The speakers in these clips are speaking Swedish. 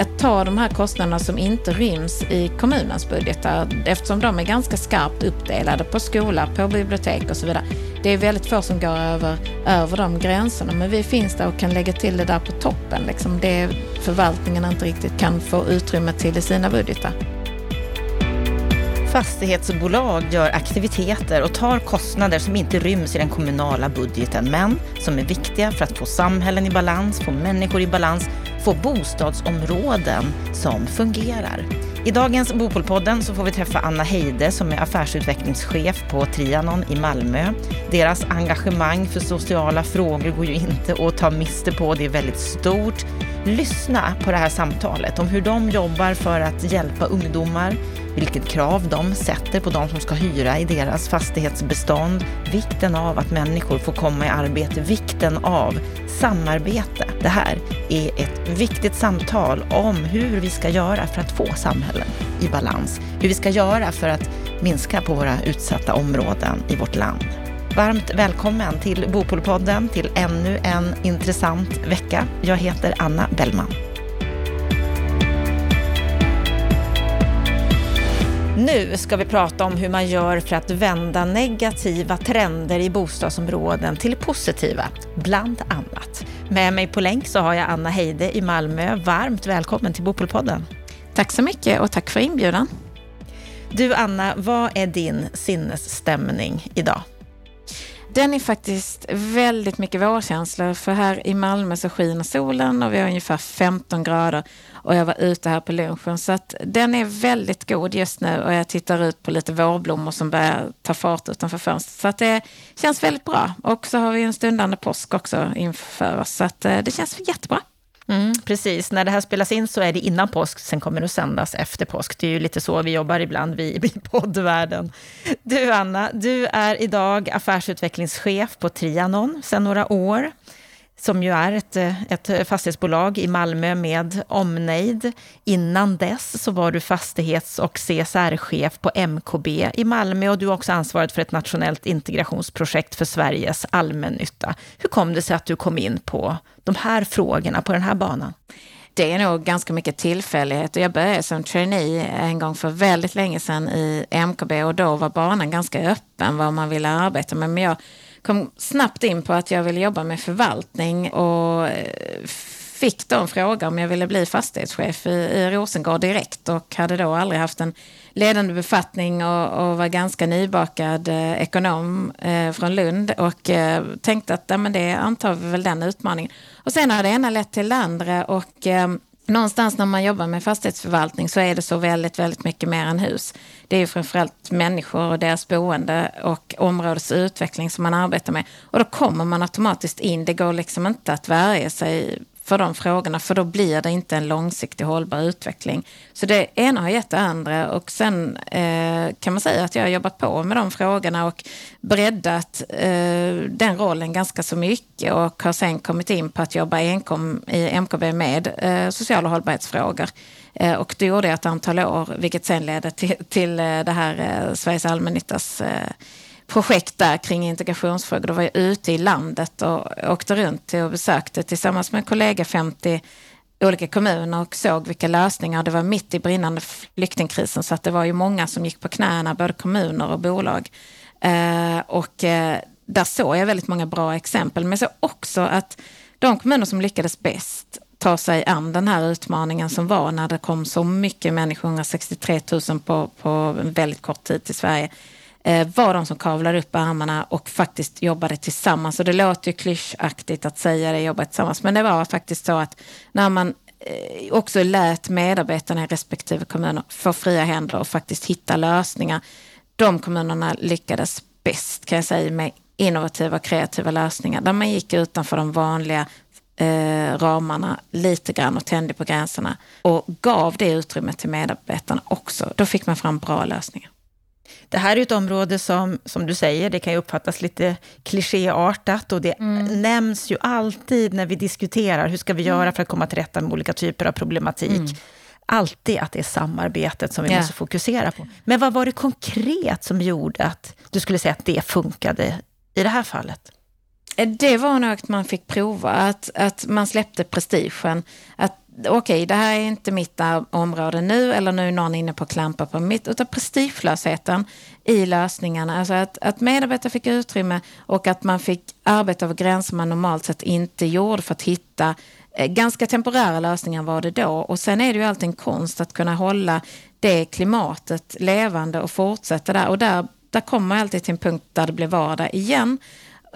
att ta de här kostnaderna som inte ryms i kommunens budgetar eftersom de är ganska skarpt uppdelade på skola, på bibliotek och så vidare. Det är väldigt få som går över, över de gränserna men vi finns där och kan lägga till det där på toppen. Liksom det förvaltningen inte riktigt kan få utrymme till i sina budgetar. Fastighetsbolag gör aktiviteter och tar kostnader som inte ryms i den kommunala budgeten, men som är viktiga för att få samhällen i balans, få människor i balans, få bostadsområden som fungerar. I dagens Bopolpodden så får vi träffa Anna Heide som är affärsutvecklingschef på Trianon i Malmö. Deras engagemang för sociala frågor går ju inte att ta miste på, det är väldigt stort. Lyssna på det här samtalet om hur de jobbar för att hjälpa ungdomar, vilket krav de sätter på de som ska hyra i deras fastighetsbestånd, vikten av att människor får komma i arbete, vikten av samarbete. Det här är ett viktigt samtal om hur vi ska göra för att få samhällen i balans, hur vi ska göra för att minska på våra utsatta områden i vårt land. Varmt välkommen till Bopolpodden till ännu en intressant vecka. Jag heter Anna Bellman. Nu ska vi prata om hur man gör för att vända negativa trender i bostadsområden till positiva, bland annat. Med mig på länk så har jag Anna Heide i Malmö. Varmt välkommen till Bopolpodden. Tack så mycket och tack för inbjudan. Du Anna, vad är din sinnesstämning idag? Den är faktiskt väldigt mycket vårkänsla för här i Malmö så skiner solen och vi har ungefär 15 grader och jag var ute här på lunchen så att den är väldigt god just nu och jag tittar ut på lite vårblommor som börjar ta fart utanför fönstret. Så att det känns väldigt bra och så har vi en stundande påsk också inför oss så att eh, det känns jättebra. Mm, precis, när det här spelas in så är det innan påsk, sen kommer det att sändas efter påsk. Det är ju lite så vi jobbar ibland, vi i poddvärlden. Du Anna, du är idag affärsutvecklingschef på Trianon sedan några år som ju är ett, ett fastighetsbolag i Malmö med omnejd. Innan dess så var du fastighets och CSR-chef på MKB i Malmö och du har också ansvarat för ett nationellt integrationsprojekt för Sveriges allmännytta. Hur kom det sig att du kom in på de här frågorna på den här banan? Det är nog ganska mycket tillfällighet jag började som trainee en gång för väldigt länge sedan i MKB och då var banan ganska öppen vad man ville arbeta med. Men jag kom snabbt in på att jag ville jobba med förvaltning och eh, fick då en fråga om jag ville bli fastighetschef i, i Rosengård direkt och hade då aldrig haft en ledande befattning och, och var ganska nybakad eh, ekonom eh, från Lund och eh, tänkte att ja, men det antar vi väl den utmaningen. Och sen har det ena lett till det andra och eh, någonstans när man jobbar med fastighetsförvaltning så är det så väldigt, väldigt mycket mer än hus. Det är ju framförallt människor och deras boende och områdesutveckling som man arbetar med. Och då kommer man automatiskt in. Det går liksom inte att värja sig för de frågorna för då blir det inte en långsiktig hållbar utveckling. Så det ena har gett det andra och sen eh, kan man säga att jag har jobbat på med de frågorna och breddat eh, den rollen ganska så mycket och har sen kommit in på att jobba enkom i MKB med eh, sociala hållbarhetsfrågor. Eh, och det gjorde jag ett antal år, vilket sen ledde till, till eh, det här eh, Sveriges allmännyttas eh, projekt där kring integrationsfrågor. Då var jag ute i landet och åkte runt och besökte tillsammans med en kollega 50 olika kommuner och såg vilka lösningar. Det var mitt i brinnande flyktingkrisen så att det var ju många som gick på knäna, både kommuner och bolag. Eh, och eh, där såg jag väldigt många bra exempel. Men jag såg också att de kommuner som lyckades bäst ta sig an den här utmaningen som var när det kom så mycket människor, 163 000 på, på en väldigt kort tid till Sverige eh, var de som kavlade upp armarna och faktiskt jobbade tillsammans. Och det låter ju klyschaktigt att säga det, jobba tillsammans, men det var faktiskt så att när man eh, också lät medarbetarna i respektive kommuner få fria händer och faktiskt hitta lösningar. De kommunerna lyckades bäst kan jag säga med innovativa och kreativa lösningar där man gick utanför de vanliga eh, ramarna lite grann och tände på gränserna och gav det utrymmet till medarbetarna också. Då fick man fram bra lösningar. Det här är ett område som, som du säger, det kan ju uppfattas lite klichéartat och det mm. nämns ju alltid när vi diskuterar hur ska vi göra mm. för att komma till rätta med olika typer av problematik. Mm. Alltid att det är samarbetet som vi yeah. måste fokusera på. Men vad var det konkret som gjorde att du skulle säga att det funkade i det här fallet? Det var nog att man fick prova, att, att man släppte prestigen. Att okej, okay, det här är inte mitt område nu eller nu är någon inne på att klampa på mitt, utan prestigelösheten i lösningarna. Alltså att, att medarbetare fick utrymme och att man fick arbeta över gränser man normalt sett inte gjorde för att hitta eh, ganska temporära lösningar var det då. Och sen är det ju alltid en konst att kunna hålla det klimatet levande och fortsätta där. Och där, där kommer man alltid till en punkt där det blir vardag igen.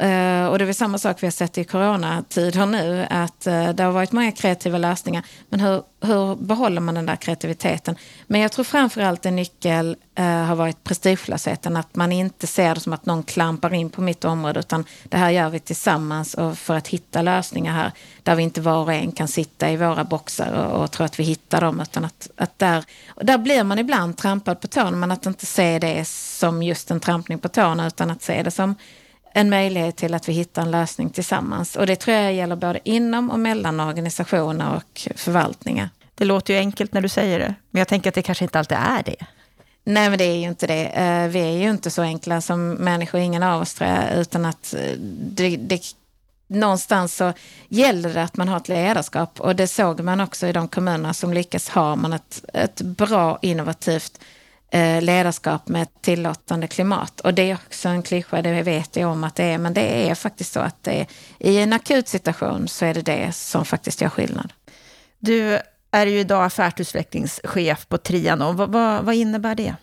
Uh, och det är väl samma sak vi har sett i coronatider nu, att uh, det har varit många kreativa lösningar. Men hur, hur behåller man den där kreativiteten? Men jag tror framförallt en nyckel uh, har varit prestigelösheten, att man inte ser det som att någon klampar in på mitt område, utan det här gör vi tillsammans och för att hitta lösningar här, där vi inte var och en kan sitta i våra boxar och, och tro att vi hittar dem, utan att, att där, där blir man ibland trampad på tårna, men att inte se det som just en trampning på tårna, utan att se det som en möjlighet till att vi hittar en lösning tillsammans. Och det tror jag gäller både inom och mellan organisationer och förvaltningar. Det låter ju enkelt när du säger det, men jag tänker att det kanske inte alltid är det. Nej, men det är ju inte det. Eh, vi är ju inte så enkla som människor, ingen av oss tror jag, utan att eh, det, det, någonstans så gäller det att man har ett ledarskap och det såg man också i de kommunerna som lyckas ha man ett, ett bra innovativt ledarskap med ett tillåtande klimat. Och det är också en klyscha, det vet jag om att det är, men det är faktiskt så att det i en akut situation så är det det som faktiskt gör skillnad. Du är ju idag affärsutvecklingschef på Trianon. Vad, vad, vad innebär det?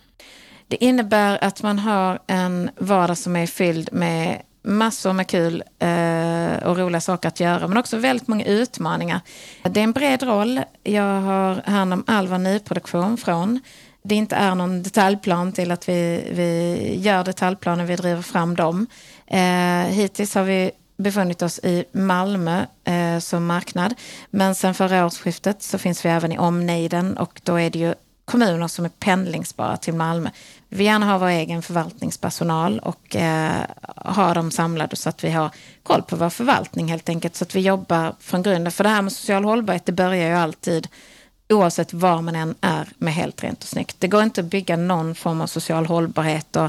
Det innebär att man har en vardag som är fylld med massor med kul eh, och roliga saker att göra, men också väldigt många utmaningar. Det är en bred roll. Jag har hand om all vår nyproduktion från det inte är någon detaljplan till att vi, vi gör detaljplaner, vi driver fram dem. Eh, hittills har vi befunnit oss i Malmö eh, som marknad. Men sen förra årsskiftet så finns vi även i omnejden och då är det ju kommuner som är pendlingsbara till Malmö. Vi vill gärna ha vår egen förvaltningspersonal och eh, ha dem samlade så att vi har koll på vår förvaltning helt enkelt. Så att vi jobbar från grunden. För det här med social hållbarhet, det börjar ju alltid oavsett var man än är med helt rent och snyggt. Det går inte att bygga någon form av social hållbarhet och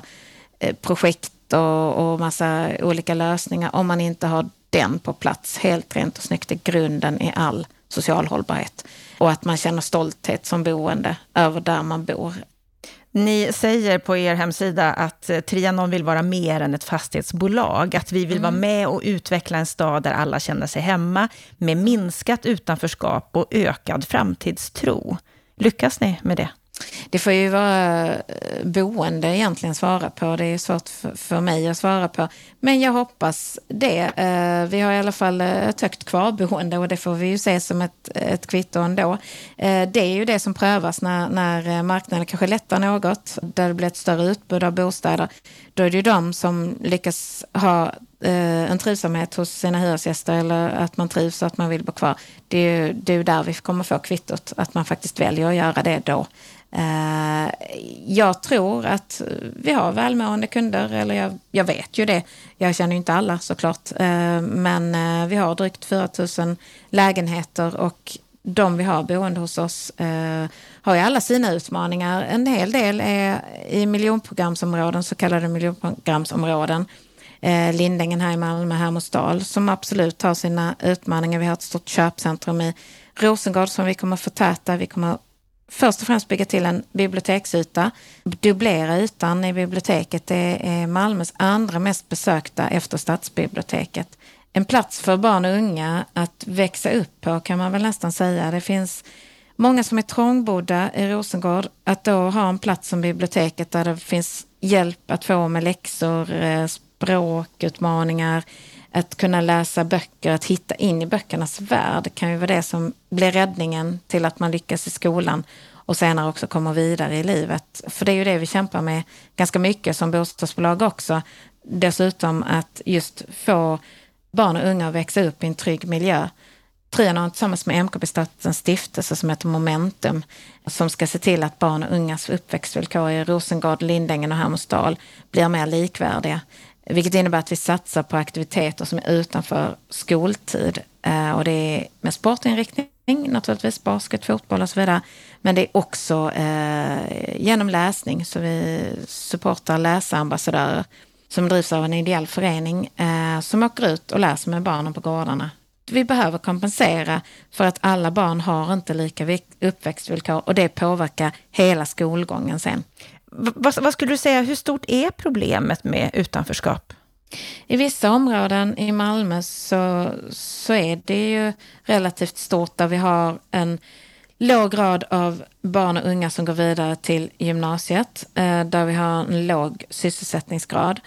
eh, projekt och, och massa olika lösningar om man inte har den på plats helt rent och snyggt. Är grunden i all social hållbarhet. Och att man känner stolthet som boende över där man bor. Ni säger på er hemsida att eh, Trianon vill vara mer än ett fastighetsbolag. Att vi vill mm. vara med och utveckla en stad där alla känner sig hemma med minskat utanförskap och ökad framtidstro. Lyckas ni med det? Det får ju vara eh, boende egentligen svara på. Det är svårt för mig att svara på. Men jag hoppas det. Eh, vi har i alla fall eh, ett högt kvarboende och det får vi ju se som ett, ett kvitto ändå. Det är ju det som prövas när, när marknaden kanske lättar något, där det blir ett större utbud av bostäder. Då är det ju de som lyckas ha Eh, en trivsamhet hos sina hyresgäster eller att man trivs och att man vill bo kvar. Det är ju, det är där vi kommer få kvittot, att man faktiskt väljer att göra det då. Eh, jag tror att vi har välmående kunder, eller jag, jag, vet ju det. Jag känner ju inte alla såklart. Eh, men vi har drygt 4 000 lägenheter och de vi har boende hos oss har ju alla sina utmaningar. En hel del är i miljonprogramsområden, så kallade miljonprogramsområden. Eh, Lindängen här i Malmö, Hermodsdal, som absolut har sina utmaningar. Vi har ett stort köpcentrum i Rosengård som vi kommer förtäta. Vi kommer först och främst bygga till en biblioteksyta, dubblera ytan i biblioteket. Det är Malmös andra mest besökta efter stadsbiblioteket. En plats för barn och unga att växa upp på kan man väl nästan säga. Det finns många som är trångbodda i Rosengård. Att då ha en plats som biblioteket där det finns hjälp att få med läxor, eh, språkutmaningar, att kunna läsa böcker, att hitta in i böckernas värld kan ju vara det som blir räddningen till att man lyckas i skolan och senare också kommer vidare i livet. För det är ju det vi kämpar med ganska mycket som bostadsbolag också. Dessutom att just få barn och unga att växa upp i en trygg miljö. Trion har tillsammans med MKB startat en stiftelse som heter Momentum som ska se till att barn och ungas uppväxtvillkor i Rosengård, Lindängen och Hermodsdal blir mer likvärdiga. Vilket innebär att vi satsar på aktiviteter som är utanför skoltid. Eh, och det är med sportinriktning, naturligtvis basket, fotboll och så vidare. Men det är också eh, genom läsning, så vi supportar läsambassadörer som drivs av en ideell förening eh, som åker ut och läser med barnen på gårdarna vi behöver kompensera för att alla barn har inte lika uppväxtvillkor och det påverkar hela skolgången sen. Vad, vad skulle du säga, hur stort är problemet med utanförskap? I vissa områden i Malmö så, så är det ju relativt stort där vi har en låg grad av barn och unga som går vidare till gymnasiet, eh, där vi har en låg sysselsättningsgrad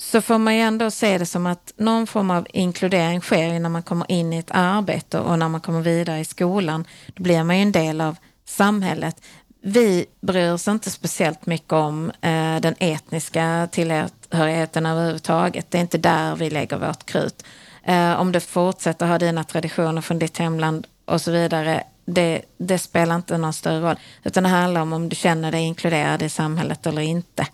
så får man ju ändå se det som att någon form av inkludering sker när man kommer in i ett arbete och när man kommer vidare i skolan. Då blir man ju en del av samhället. Vi bryr oss inte speciellt mycket om eh, den etniska tillhörigheten överhuvudtaget. Det är inte där vi lägger vårt krut. Eh, om du fortsätter ha dina traditioner från ditt hemland och så vidare, det, det, spelar inte någon större roll. Utan det handlar om om du känner dig inkluderad i samhället eller inte.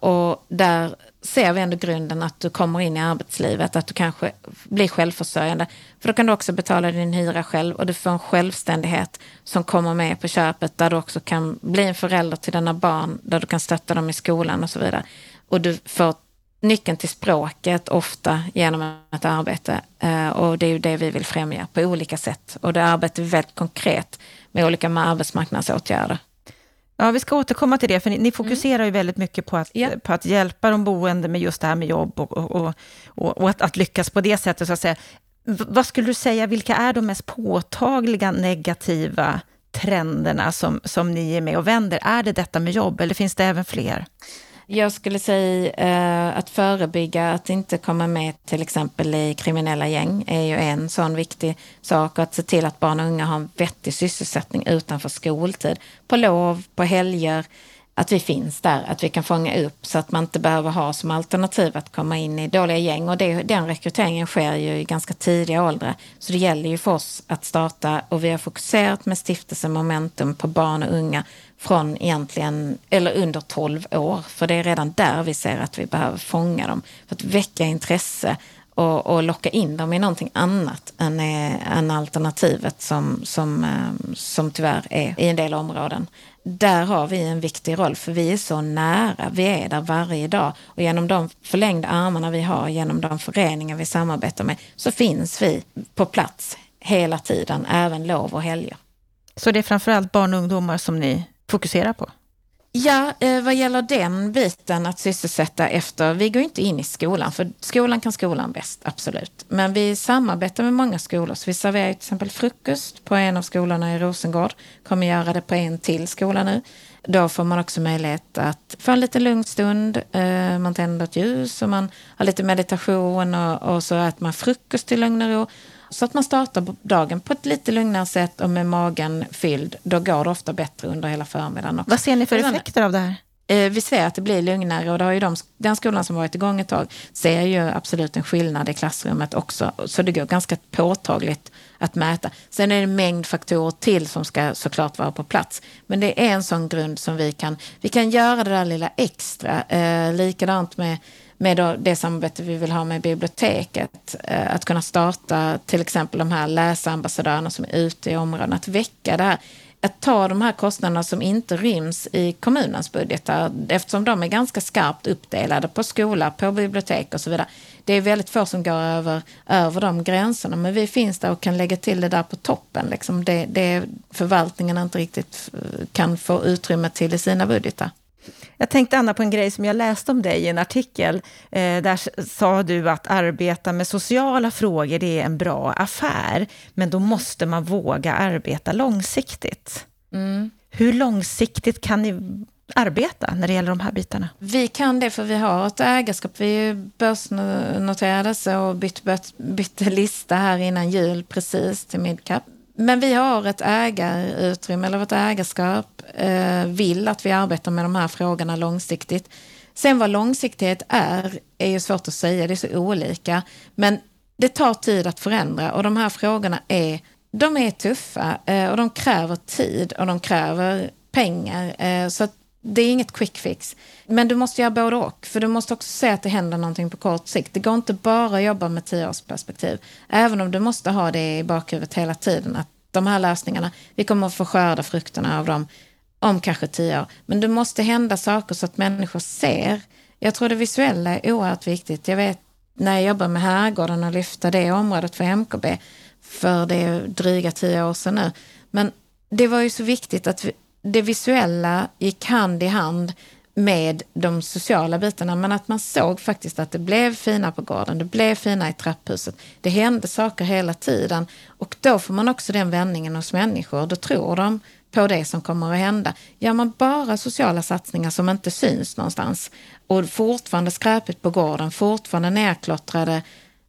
Och där ser vi ändå grunden att du kommer in i arbetslivet, att du kanske blir självförsörjande. För då kan du också betala din hyra själv och du får en självständighet som kommer med på köpet där du också kan bli en förälder till dina barn, där du kan stötta dem i skolan och så vidare. Och du får nyckeln till språket ofta genom ett arbete eh, och det är ju det vi vill främja på olika sätt. Och det arbetar vi väldigt konkret med olika arbetsmarknadsåtgärder. Ja, vi ska återkomma till det, för ni, ni fokuserar mm. ju väldigt mycket på att, ja. på att hjälpa de boende med just det här med jobb och, och, och, och att, att, lyckas på det sättet, så att säga. Vad skulle du säga, vilka är de mest påtagliga negativa trenderna som, som ni är med och vänder? Är det detta med jobb, eller finns det även fler? Jag skulle säga eh, att förebygga att inte komma med till exempel i kriminella gäng är ju en sån viktig sak. Att se till att barn och unga har en vettig sysselsättning utanför skoltid. På lov, på helger. Att vi finns där, att vi kan fånga upp så att man inte behöver ha som alternativ att komma in i dåliga gäng. Och det, den rekryteringen sker ju i ganska tidiga åldrar. Så det gäller ju för oss att starta och vi har fokuserat med stiftelsen Momentum på barn och unga från egentligen, eller under 12 år. För det är redan där vi ser att vi behöver fånga dem. För att väcka intresse och, och locka in dem i någonting annat än, eh, än alternativet som, som, eh, som tyvärr är i en del områden. Där har vi en viktig roll för vi är så nära, vi är där varje dag och genom de förlängda armarna vi har, genom de föreningar vi samarbetar med så finns vi på plats hela tiden, även lov och helger. Så det är framförallt barn och ungdomar som ni fokuserar på? Ja, eh, vad gäller den biten att sysselsätta efter, vi går inte in i skolan, för skolan kan skolan bäst, absolut. Men vi samarbetar med många skolor, så vi serverar till exempel frukost på en av skolorna i Rosengård, kommer göra det på en till skola nu. Då får man också möjlighet att få en liten lugn stund, eh, man tänder ett ljus och man har lite meditation och, och så äter man frukost i lugn och ro. Så att man startar dagen på ett lite lugnare sätt och med magen fylld. Då går det ofta bättre under hela förmiddagen också. Vad ser ni för effekter av det här? Eh, vi ser att det blir lugnare och det har ju de, den skolan som varit igång ett tag ser ju absolut en skillnad i klassrummet också. Så det går ganska påtagligt att mäta. Sen är det en mängd faktorer till som ska såklart vara på plats. Men det är en sån grund som vi kan, vi kan göra det där lilla extra. Eh, likadant med med det samarbete vi vill ha med biblioteket. Eh, att kunna starta till exempel de här läsambassadörerna som är ute i områdena. Att väcka det här. Att ta de här kostnaderna som inte ryms i kommunens budgetar eftersom de är ganska skarpt uppdelade på skola, på bibliotek och så vidare. Det är väldigt få som går över, över de gränserna men vi finns där och kan lägga till det där på toppen. Liksom det, det förvaltningen inte riktigt eh, kan få utrymme till i sina budgetar. Jag tänkte Anna på en grej som jag läste om dig i en artikel. Eh, där sa du att arbeta med sociala frågor, det är en bra affär. Men då måste man våga arbeta långsiktigt. Mm. Hur långsiktigt kan ni arbeta när det gäller de här bitarna? Vi kan det för vi har ett ägarskap. Vi börsnoterade och bytte, bytte lista här innan jul precis till midcap. Men vi har ett ägarutrymme, eller vårt ägarskap eh, vill att vi arbetar med de här frågorna långsiktigt. Sen vad långsiktighet är, är ju svårt att säga, det är så olika. Men det tar tid att förändra och de här frågorna är, de är tuffa eh, och de kräver tid och de kräver pengar. Eh, så det är inget quick fix. Men du måste göra både och. För du måste också se att det händer någonting på kort sikt. Det går inte bara att jobba med tioårsperspektiv. Även om du måste ha det i bakhuvudet hela tiden. Att de här lösningarna, vi kommer att få skörda frukterna av dem om kanske tio år. Men det måste hända saker så att människor ser. Jag tror det visuella är oerhört viktigt. Jag vet när jag jobbar med Herrgården och lyfta det området för MKB för det är dryga tio år sedan nu. Men det var ju så viktigt att det visuella gick hand i hand med de sociala bitarna, men att man såg faktiskt att det blev fina på gården, det blev fina i trapphuset. Det hände saker hela tiden och då får man också den vändningen hos människor. Då tror de på det som kommer att hända. Gör man bara sociala satsningar som inte syns någonstans och fortfarande skräpigt på gården, fortfarande nerklottrade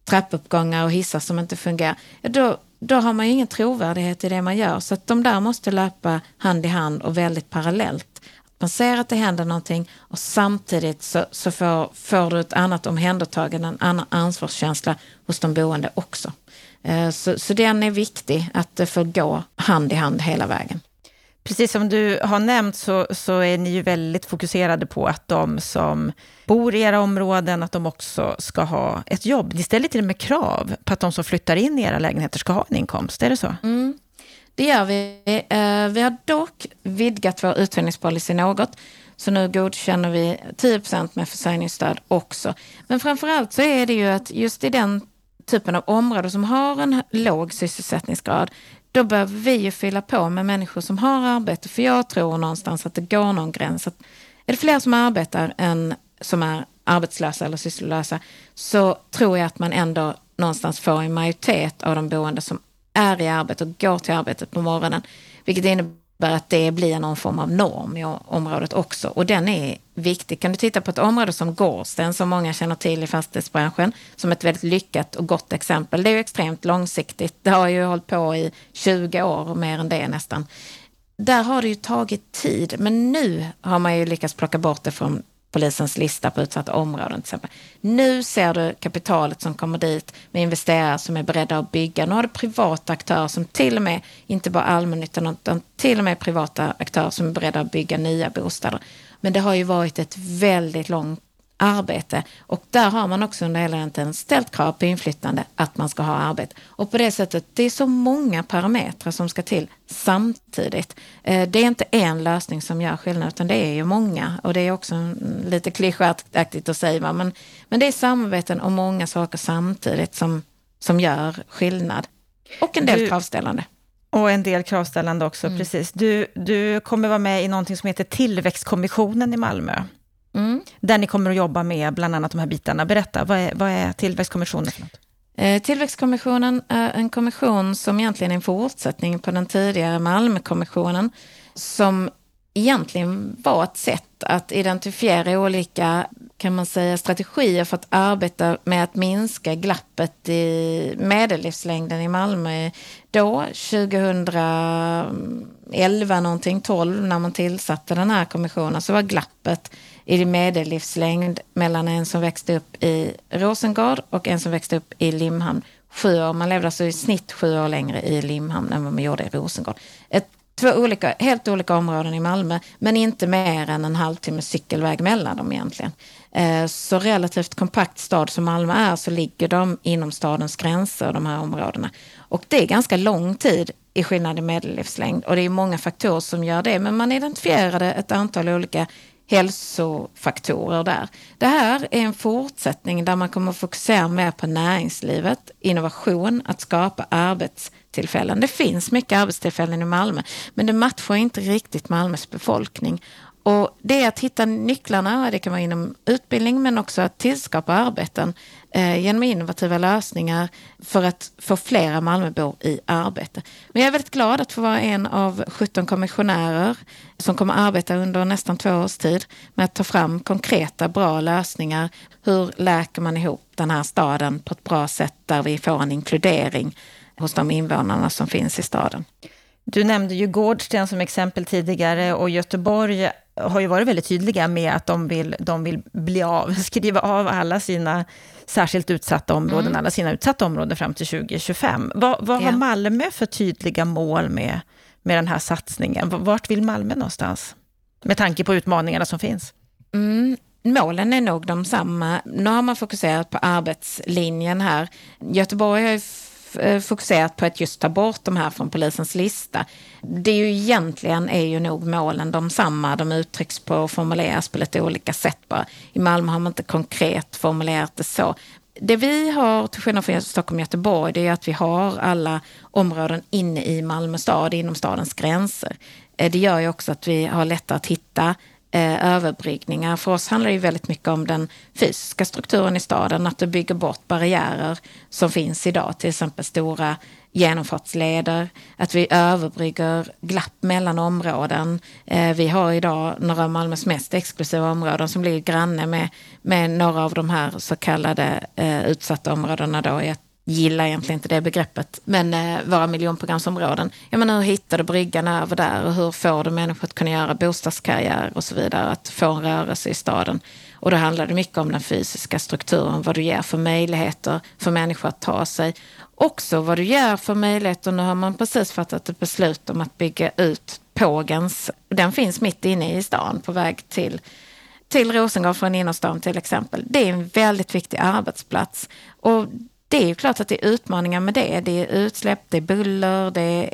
trappuppgångar och hissar som inte fungerar, då, då har man ju ingen trovärdighet i det man gör. Så att de där måste löpa hand i hand och väldigt parallellt. Man ser att det händer någonting och samtidigt så, så får, får du ett annat omhändertagande, en annan ansvarskänsla hos de boende också. Eh, så, så den är viktig, att det får gå hand i hand hela vägen. Precis som du har nämnt så, så är ni ju väldigt fokuserade på att de som bor i era områden, att de också ska ha ett jobb. Ni ställer till och med krav på att de som flyttar in i era lägenheter ska ha en inkomst, är det så? Mm. Det gör vi. Eh, vi har dock vidgat vår uthyrningspolicy något. Så nu godkänner vi 10% med försörjningsstöd också. Men framför allt så är det ju att just i den typen av områden som har en låg sysselsättningsgrad, då behöver vi ju fylla på med människor som har arbete. För jag tror någonstans att det går någon gräns. Att är det fler som arbetar än som är arbetslösa eller sysslolösa så tror jag att man ändå någonstans får en majoritet av de boende som är i arbete och går till arbetet på morgonen. Vilket innebär att det blir någon form av norm i området också. Och den är viktig. Kan du titta på ett område som Gårdsten, som många känner till i fastighetsbranschen, som ett väldigt lyckat och gott exempel. Det är ju extremt långsiktigt. Det har ju hållit på i 20 år och mer än det nästan. Där har det ju tagit tid, men nu har man ju lyckats plocka bort det från polisens lista på utsatta områden till exempel. Nu ser du kapitalet som kommer dit med investerare som är beredda att bygga. Nu har du privata aktörer som till och med, inte bara allmännyttan, utan till och med privata aktörer som är beredda att bygga nya bostäder. Men det har ju varit ett väldigt långt arbete. Och där har man också under hela den tiden ställt krav på inflyttande att man ska ha arbete. Och på det sättet, det är så många parametrar som ska till samtidigt. Eh, det är inte en lösning som gör skillnad utan det är ju många. Och det är också lite klyschaktigt att säga men, men det är samarbeten och många saker samtidigt som, som gör skillnad. Och en del du, kravställande. Och en del kravställande också, mm. precis. Du, du kommer vara med i någonting som heter Tillväxtkommissionen i Malmö. Mm. Där ni kommer att jobba med bland annat de här bitarna. Berätta, vad är, vad är Tillväxtkommissionen för något? Eh, tillväxtkommissionen är en kommission som egentligen är en fortsättning på den tidigare Malmökommissionen som egentligen var ett sätt att identifiera olika kan man säga, strategier för att arbeta med att minska glappet i medellivslängden i Malmö. Då, 2011 någonting, 12, när man tillsatte den här kommissionen, så var glappet i medellivslängd mellan en som växte upp i Rosengård och en som växte upp i Limhamn. Sju år, man levde alltså i snitt sju år längre i Limhamn än vad man gjorde i Rosengård. Ett, två olika, helt olika områden i Malmö, men inte mer än en halvtimme cykelväg mellan dem egentligen. Eh, så relativt kompakt stad som Malmö är så ligger de inom stadens gränser, de här områdena. Och det är ganska lång tid i skillnad i medellivslängd och det är många faktorer som gör det. Men man identifierade ett antal olika hälsofaktorer där. Det här är en fortsättning där man kommer att fokusera mer på näringslivet, innovation, att skapa arbetstillfällen. Det finns mycket arbetstillfällen i Malmö, men det matchar inte riktigt Malmös befolkning. Och det är att hitta nycklarna, det kan vara inom utbildning men också att tillskapa arbeten eh, genom innovativa lösningar för att få flera Malmöbor i arbete. Men jag är väldigt glad att få vara en av 17 kommissionärer som kommer arbeta under nästan två års tid med att ta fram konkreta bra lösningar. Hur läker man ihop den här staden på ett bra sätt där vi får en inkludering hos de invånarna som finns i staden. Du nämnde ju Gårdsten som exempel tidigare och Göteborg har ju varit väldigt tydliga med att de vill, de vill bli av, skriva av alla sina särskilt utsatta områden, mm. alla sina utsatta områden fram till 2025. Vad, vad ja. har Malmö för tydliga mål med, med den här satsningen? Vart vill Malmö någonstans? Med tanke på utmaningarna som finns. Mm. Målen är nog de samma. Nu har man fokuserat på arbetslinjen här. Göteborg har Eh, fokuserat på att just ta bort de här från polisens lista. Det är ju egentligen är ju nog målen de samma. De uttrycks på och formuleras på lite olika sätt bara. I Malmö har man inte konkret formulerat det så. det vi har, till skillnad från Stockholm och Göteborg, det är att vi har alla områden inne i Malmö stad, inom stadens gränser. Eh, det gör ju också att vi har lättare att hitta eh, överbryggningar. För oss handlar det ju väldigt mycket om den fysiska strukturen i staden, att du bygger bort barriärer som finns idag, till exempel stora genomfartsleder, att vi överbrygger glapp mellan områden. Eh, vi har idag några av Malmös mest exklusiva områden som ligger granne med, med några av de här så kallade eh, utsatta områdena. Då. ett gillar egentligen inte det begreppet, men eh, våra miljonprogramsområden. Jag menar, hur hittar du bryggan över där och hur får du människor att kunna göra bostadskarriär och så vidare, att få en rörelse i staden. Och då handlar det mycket om den fysiska strukturen, vad du ger för möjligheter för människor att ta sig också vad du ger för möjligheter. Nu har man precis fattat ett beslut om att bygga ut Pågens. Den finns mitt inne i stan på väg till, till Rosengård från innerstan till exempel. Det är en väldigt viktig arbetsplats. Och det är ju klart att det är utmaningar med det. Det är utsläpp, det är buller, det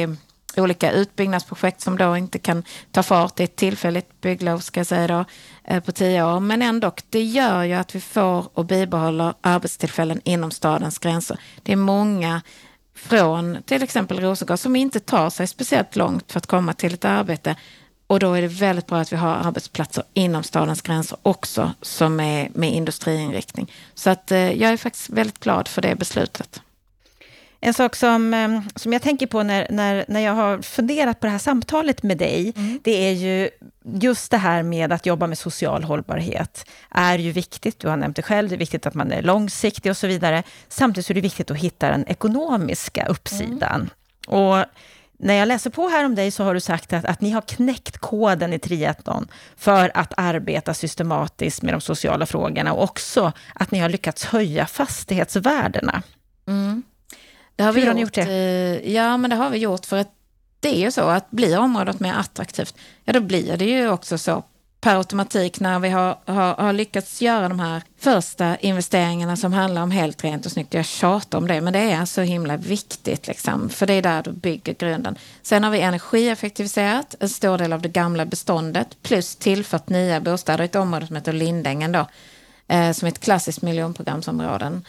är olika utbyggnadsprojekt som då inte kan ta fart. Det är ett tillfälligt bygglov ska jag säga då, eh, på tio år. Men ändå, det gör ju att vi får och bibehåller arbetstillfällen inom stadens gränser. Det är många från till exempel Rosengård som inte tar sig speciellt långt för att komma till ett arbete. Och då är det väldigt bra att vi har arbetsplatser inom stadens gränser också som är med industriinriktning. Så att eh, jag är faktiskt väldigt glad för det beslutet. En sak som, eh, som jag tänker på när, när, när jag har funderat på det här samtalet med dig, mm. det är ju just det här med att jobba med social hållbarhet är ju viktigt. Du har nämnt det själv, det är viktigt att man är långsiktig och så vidare. Samtidigt är det viktigt att hitta den ekonomiska uppsidan. Mm. Och när jag läser på här om dig så har du sagt att, att ni har knäckt koden i Triathlon för att arbeta systematiskt med de sociala frågorna och också att ni har lyckats höja fastighetsvärdena. Mm. Det har vi Hur har ni gjort det? Eh, ja, men det har vi gjort för att det är ju så att blir området mer attraktivt, ja då blir det ju också så per automatik när vi har, har, har, lyckats göra de här första investeringarna som handlar om helt rent och snyggt. Jag tjatar om det, men det är så himla viktigt, liksom, för det är där du bygger grunden. Sen har vi energieffektiviserat en stor del av det gamla beståndet plus tillfört nya bostäder i ett område som heter Lindängen, då, eh, som är ett klassiskt miljonprogramsområde.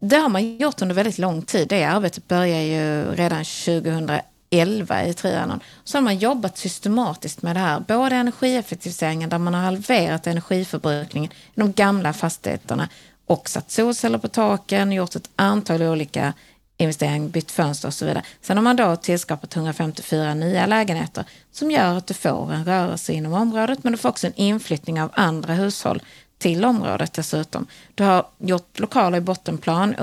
Det har man gjort under väldigt lång tid. Det arbetet började ju redan 2011 11 i Trianon. Så har man jobbat systematiskt med det här. Både energieffektiviseringen där man har halverat energiförbrukningen i de gamla fastigheterna och satt solceller på taken, gjort ett antal olika investeringar, bytt fönster och så vidare. Sen har man då tillskapat 154 nya lägenheter som gör att du får en rörelse inom området men du får också en inflyttning av andra hushåll till området dessutom. Du har gjort lokaler i bottenplan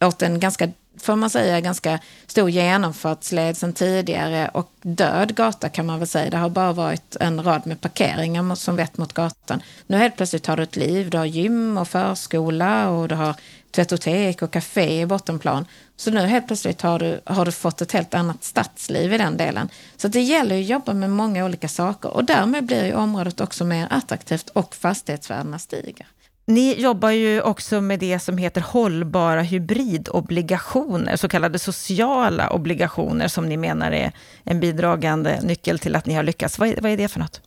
åt en ganska, får man säga, ganska stor genomfartsled sedan tidigare och död gata kan man väl säga. Det har bara varit en rad med parkeringar som vett mot gatan. Nu helt plötsligt har du ett liv. Du har gym och förskola och du har tvättotek och café i bottenplan. Så nu helt plötsligt har du, har du fått ett helt annat stadsliv i den delen. Så det gäller att jobba med många olika saker och därmed blir ju området också mer attraktivt och fastighetsvärdena stiger. Ni jobbar ju också med det som heter hållbara hybridobligationer, så kallade sociala obligationer som ni menar är en bidragande nyckel till att ni har lyckats. Vad är, vad är det för något?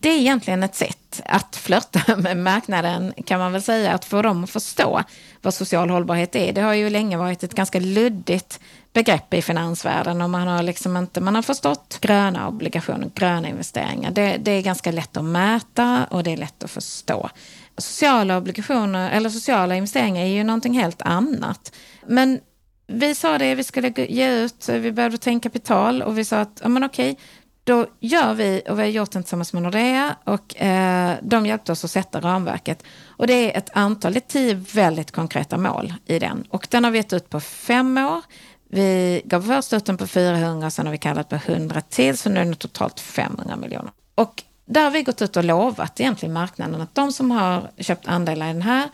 Det är egentligen ett sätt att flörta med marknaden, kan man väl säga, att få dem att förstå vad social hållbarhet är. Det har ju länge varit ett ganska luddigt begrepp i finansvärlden och man har liksom inte, man har förstått gröna obligationer, gröna investeringar. Det, det är ganska lätt att mäta och det är lätt att förstå. Sociala obligationer eller sociala investeringar är ju någonting helt annat. Men vi sa det, vi skulle ge ut, vi behövde ta in kapital och vi sa att, ja men okej, då gör vi, och vi har gjort den tillsammans med Nordea, och eh, de hjälpte oss att sätta ramverket. Och det är ett antal, det är tio väldigt konkreta mål i den. Och den har vi gett ut på fem år. Vi gav först ut den på 400, sen har vi kallat på 100 till, så nu är det totalt 500 miljoner. Och där har vi gått ut och lovat egentligen marknaden att de som har köpt andelar i den här,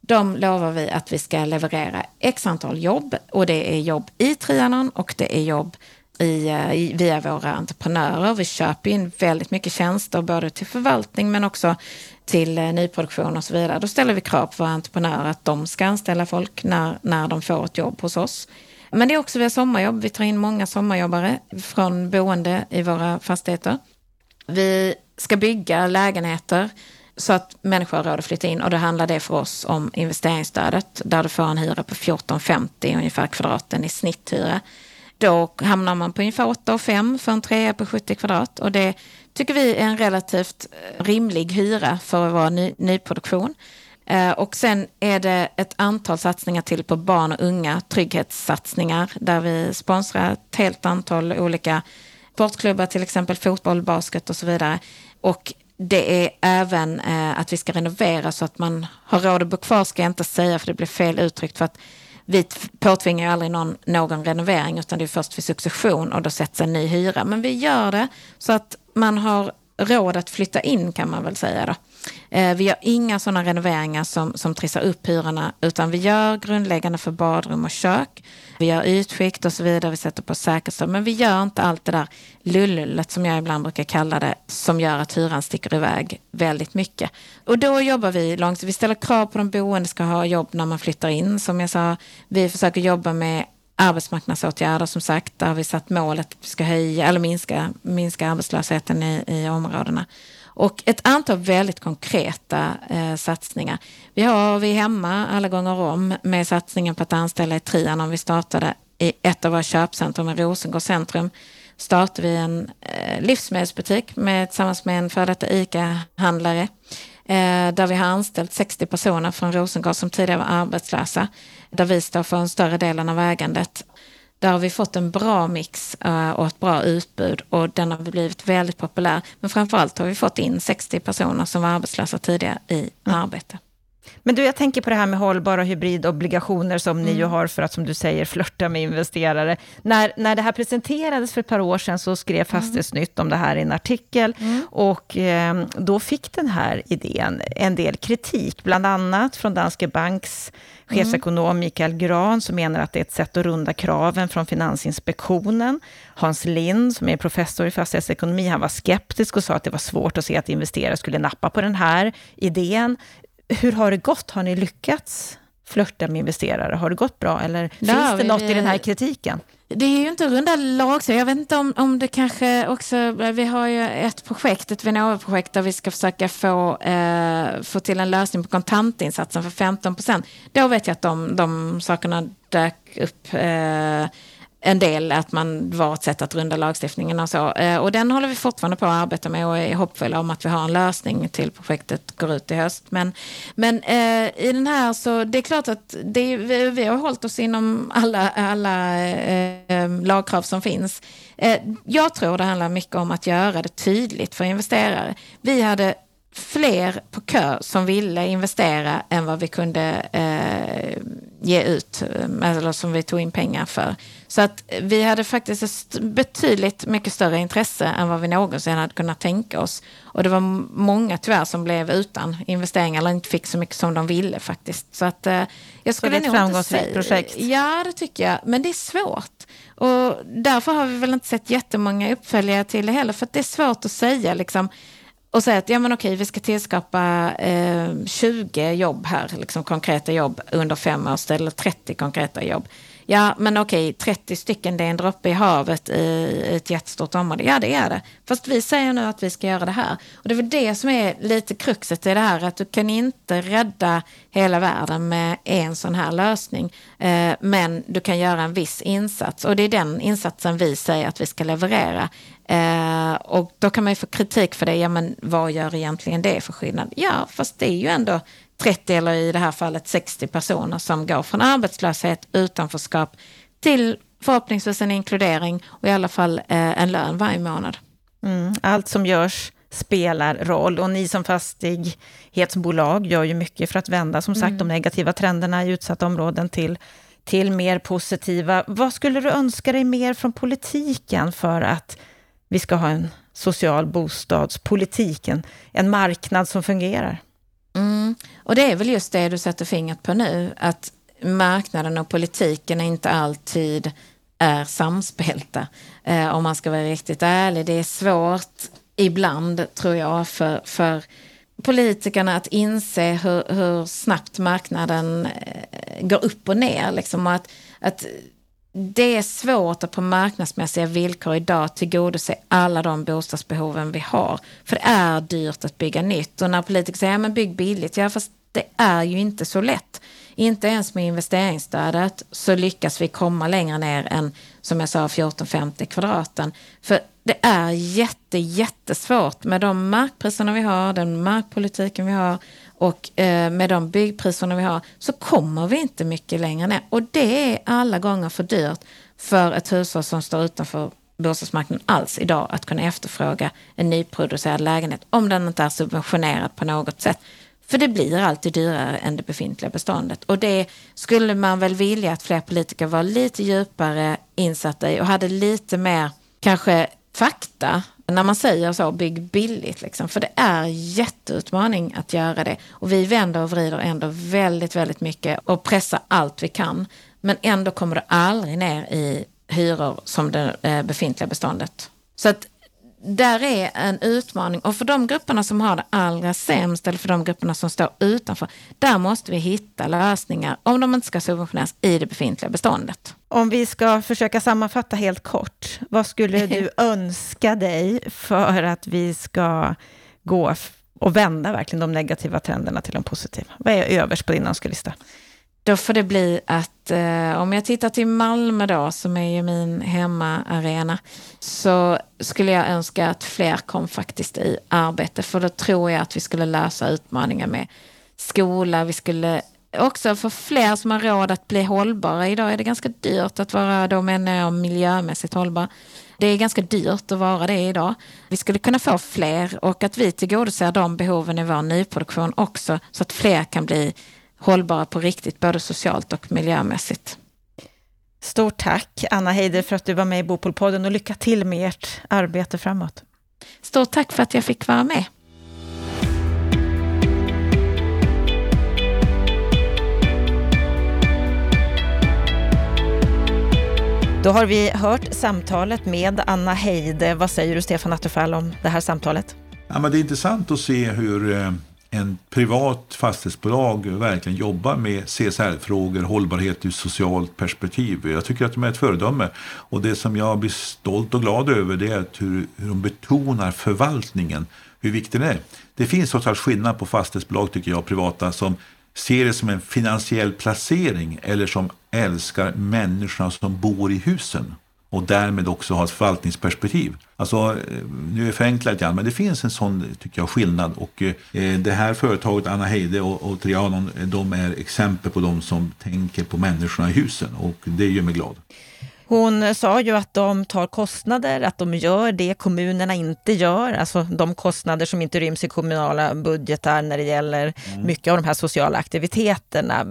de lovar vi att vi ska leverera x antal jobb och det är jobb i Trianon och det är jobb i, eh, i, via våra entreprenörer. Vi köper in väldigt mycket tjänster både till förvaltning men också till eh, nyproduktion och så vidare. Då ställer vi krav på våra entreprenörer att de ska anställa folk när, när de får ett jobb hos oss. Men det är också via sommarjobb. Vi tar in många sommarjobbare från boende i våra fastigheter. Vi ska bygga lägenheter så att människor har råd att flytta in. Och då handlar det för oss om investeringsstödet där du får en hyra på 14,50 ungefär kvadraten i snitthyra. Då hamnar man på ungefär 8,5 för en trea på 70 kvadrat. Och det tycker vi är en relativt eh, rimlig hyra för att vara ny, nyproduktion. Eh, och sen är det ett antal satsningar till på barn och unga, trygghetssatsningar där vi sponsrar ett helt antal olika sportklubbar, till exempel fotboll, basket och så vidare. Och det är även eh, att vi ska renovera så att man har råd att bo kvar, ska jag inte säga för det blir fel uttryckt. För att vi påtvingar ju aldrig någon, någon renovering utan det är först vid succession och då sätts en ny hyra. Men vi gör det så att man har råd att flytta in kan man väl säga då. Eh, vi gör inga sådana renoveringar som, som trissar upp hyrorna utan vi gör grundläggande för badrum och kök. Vi gör ytskikt och så vidare, vi sätter på säkerhetsdörr. Men vi gör inte allt det där lullullet som jag ibland brukar kalla det som gör att hyran sticker iväg väldigt mycket. Och då jobbar vi långt. Vi ställer krav på de boende ska ha jobb när man flyttar in. Som jag sa, vi försöker jobba med arbetsmarknadsåtgärder som sagt. Där har vi satt målet att vi ska höja eller minska, minska arbetslösheten i, i områdena. Och ett antal väldigt konkreta eh, satsningar. Vi har Vi hemma alla gånger om med satsningen på att anställa i Trianon. Vi startade i ett av våra köpcentrum i Rosengård centrum startade vi en eh, livsmedelsbutik med, tillsammans med en före detta ICA-handlare eh, där vi har anställt 60 personer från Rosengård som tidigare var arbetslösa. Där vi står för en större delen av ägandet. Där har vi fått en bra mix uh, och ett bra utbud och den har blivit väldigt populär. Men framförallt har vi fått in 60 personer som var arbetslösa tidigare i arbete. Men du, jag tänker på det här med hållbara hybridobligationer som mm. ni ju mm. har för att, som du säger, flörta med investerare. När, när det här presenterades för ett par år sedan så skrev mm. Fastighetsnytt om det här i en artikel mm. och eh, då fick den här idén en del kritik, bland annat från Danske Banks chefsekonom Mikael Gran som menar att det är ett sätt att runda kraven från Finansinspektionen. Hans Lind, som är professor i fastighetsekonomi, han var skeptisk och sa att det var svårt att se att investerare skulle nappa på den här idén. Hur har det gått? Har ni lyckats flörta med investerare? Har det gått bra eller finns ja, det något vi, i den här kritiken? Det är ju inte runda lag, jag vet inte om, om det kanske också, vi har ju ett projekt, ett Vinnova-projekt där vi ska försöka få, eh, få till en lösning på kontantinsatsen för 15 procent. Då vet jag att de, de sakerna dök upp eh, en del att man var ett sätt att runda lagstiftningen och så. Eh, och den håller vi fortfarande på att arbeta med och är hoppfulla om att vi har en lösning till projektet går ut i höst. Men, men eh, i den här så det är klart att det, vi, vi har hållit oss inom alla, alla eh, eh lagkrav som finns. Eh, jag tror det handlar mycket om att göra det tydligt för investerare. Vi hade fler på kö som ville investera än vad vi kunde eh, ge ut, eh, eller som vi tog in pengar för. Så att vi hade faktiskt ett betydligt mycket större intresse än vad vi någonsin hade kunnat tänka oss. Och det var många tyvärr som blev utan investeringar eller inte fick så mycket som de ville faktiskt. Så att eh, jag skulle så det är ett framgångsrikt projekt? Ja, det tycker jag. Men det är svårt. Och därför har vi väl inte sett jättemånga uppföljare till det heller. För att det är svårt att säga liksom och säga att ja, men okej, vi ska tillskapa eh, 20 jobb här, liksom konkreta jobb under fem år, eller 30 konkreta jobb. Ja, men okej, 30 stycken, det är en droppe i havet i ett jättestort område. Ja, det är det. Fast vi säger nu att vi ska göra det här. Och det är väl det som är lite kruxet i det här, att du kan inte rädda hela världen med en sån här lösning. Eh, men du kan göra en viss insats och det är den insatsen vi säger att vi ska leverera. Eh, och då kan man ju få kritik för det. Ja, men vad gör egentligen det för skillnad? Ja, fast det är ju ändå 30 eller i det här fallet 60 personer som går från arbetslöshet, utanförskap till förhoppningsvis en inkludering och i alla fall eh, en lön varje månad. Mm, allt som görs spelar roll och ni som fastighetsbolag gör ju mycket för att vända som sagt mm. de negativa trenderna i utsatta områden till, till mer positiva. Vad skulle du önska dig mer från politiken för att vi ska ha en social bostadspolitik, en, en marknad som fungerar? Mm. Och det är väl just det du sätter fingret på nu, att marknaden och politiken inte alltid är samspelta. Eh, om man ska vara riktigt ärlig. Det är svårt ibland, tror jag, för, för politikerna att inse hur, hur snabbt marknaden eh, går upp och ner. Liksom, och att, att det är svårt att på marknadsmässiga villkor idag tillgodose alla de bostadsbehoven vi har. För det är dyrt att bygga nytt. Och när politiker säger att bygg billigt, ja fast det är ju inte så lätt. Inte ens med investeringsstödet så lyckas vi komma längre ner än, som jag sa, 1450 kvadraten. För det är jätte, jättesvårt med de markpriserna vi har, den markpolitiken vi har och eh, med de byggpriserna vi har så kommer vi inte mycket längre ner. Och det är alla gånger för dyrt för ett hushåll som står utanför bostadsmarknaden alls idag att kunna efterfråga en nyproducerad lägenhet om den inte är subventionerad på något sätt. För det blir alltid dyrare än det befintliga beståndet. Och det skulle man väl vilja att fler politiker var lite djupare insatta i och hade lite mer kanske fakta när man säger så, bygg billigt. Liksom. För det är jätteutmaning att göra det. Och vi vänder och vrider ändå väldigt, väldigt mycket och pressar allt vi kan. Men ändå kommer det aldrig ner i hyror som det eh, befintliga beståndet. Så att där är en utmaning och för de grupperna som har det allra sämst eller för de grupperna som står utanför, där måste vi hitta lösningar om de inte ska subventioneras i det befintliga beståndet. Om vi ska försöka sammanfatta helt kort, vad skulle du önska dig för att vi ska gå och vända verkligen de negativa trenderna till de positiva? Vad är överst på din önskelista? Då får det bli att eh, om jag tittar till Malmö då, som är ju min hemmaarena, så skulle jag önska att fler kom faktiskt i arbete, för då tror jag att vi skulle lösa utmaningar med skola, vi skulle också få fler som har råd att bli hållbara. Idag är det ganska dyrt att vara, då menar jag miljömässigt hållbar. Det är ganska dyrt att vara det idag. Vi skulle kunna få fler och att vi tillgodoser de behoven i vår nyproduktion också så att fler kan bli hållbara på riktigt, både socialt och miljömässigt. Stort tack Anna Heider för att du var med i Bopolpodden och lycka till med ert arbete framåt. Stort tack för att jag fick vara med. Då har vi hört samtalet med Anna Heide. Vad säger du Stefan Attefall om det här samtalet? Ja, men det är intressant att se hur eh, en privat fastighetsbolag verkligen jobbar med CSR-frågor, hållbarhet ur socialt perspektiv. Jag tycker att de är ett föredöme. Och det som jag blir stolt och glad över det är hur, hur de betonar förvaltningen, hur viktig den är. Det finns trots allt skillnad på fastighetsbolag tycker jag, privata, som ser det som en finansiell placering eller som älskar människorna som bor i husen och därmed också ha ett förvaltningsperspektiv. Alltså, eh, nu är jag förenklad lite grann, men det finns en sån tycker jag, skillnad. Och, eh, eh det här företaget, Anna Heide och, och Trianon, eh, de är exempel på de som tänker på människorna i husen och det gör mig glad. Hon sa ju att de tar kostnader, att de gör det kommunerna inte gör, alltså de kostnader som inte ryms i kommunala budgetar när det gäller mm. mycket av de här sociala aktiviteterna.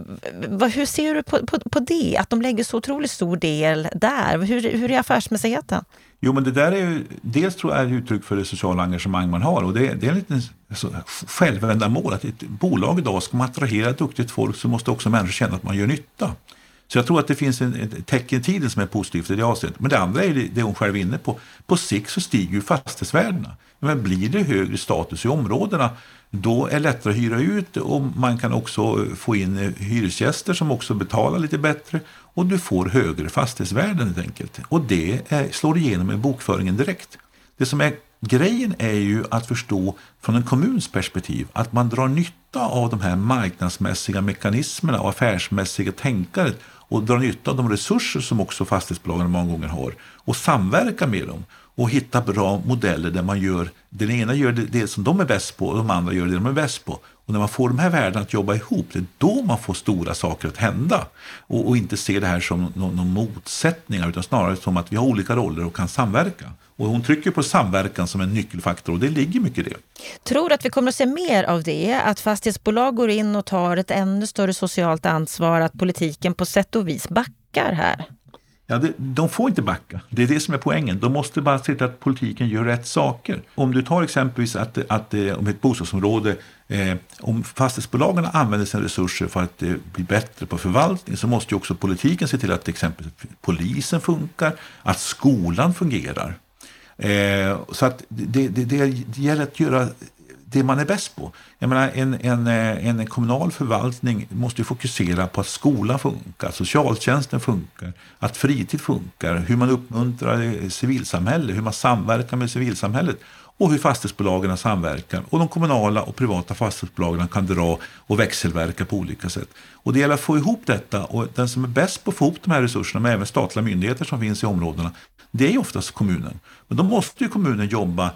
Hur ser du på, på, på, det, att de lägger så otroligt stor del där? Hur, hur är affärsmässigheten? Jo, men det där är ju, dels tror jag är uttryck för det sociala engagemang man har och det, det är en liten alltså, självändamål att ett bolag idag ska man attrahera duktigt folk så måste också människor känna att man gör nytta. Så jag tror att det finns en, ett tecken i tiden som är positivt i det avseendet. Men det andra är det hon själv är inne på. På sikt så stiger ju fastighetsvärdena. Men blir det högre status i områdena då är det lättare att hyra ut och man kan också få in hyresgäster som också betalar lite bättre och du får högre fastighetsvärden helt enkelt. Och det är, slår igenom i bokföringen direkt. Det som är grejen är ju att förstå från en kommuns perspektiv att man drar nytta av de här marknadsmässiga mekanismerna och affärsmässiga tänkandet och dra nytta av de resurser som också fastighetsbolagen många gånger har och samverka med dem och hitta bra modeller där man gör, den ena gör det, det som de är bäst på och de andra gör det de är bäst på. Och när man får de här värdena att jobba ihop, det är då man får stora saker att hända. Och, och inte se det här som någon, någon motsättningar utan snarare som att vi har olika roller och kan samverka. Och hon trycker på samverkan som en nyckelfaktor och det ligger mycket i det. Tror att vi kommer att se mer av det? Att fastighetsbolag går in och tar ett ännu större socialt ansvar, att politiken på sätt och vis backar här? Ja, det, de får inte backa. Det är det som är poängen. De måste bara se till att politiken gör rätt saker. Om du tar exempelvis att, att eh, om ett bostadsområde, eh, om fastighetsbolagen använder sina resurser för att eh, bli bättre på förvaltning så måste ju också politiken se till att exempelvis polisen funkar, att skolan fungerar. Eh, så att det, det, det, gäller att göra det man är bäst på. Jag menar, en, en, eh, en kommunal förvaltning måste fokusera på att skolan funkar, socialtjänsten funkar, att fritid funkar, hur man uppmuntrar civilsamhället, hur man samverkar med civilsamhället och hur fastighetsbolagen samverkar och de kommunala och privata fastighetsbolagen kan dra och växelverka på olika sätt. Och det gäller att få ihop detta och den som är bäst på att få ihop de här resurserna, men även statliga myndigheter som finns i områdena, det är oftast kommunen. Men då måste ju kommunen jobba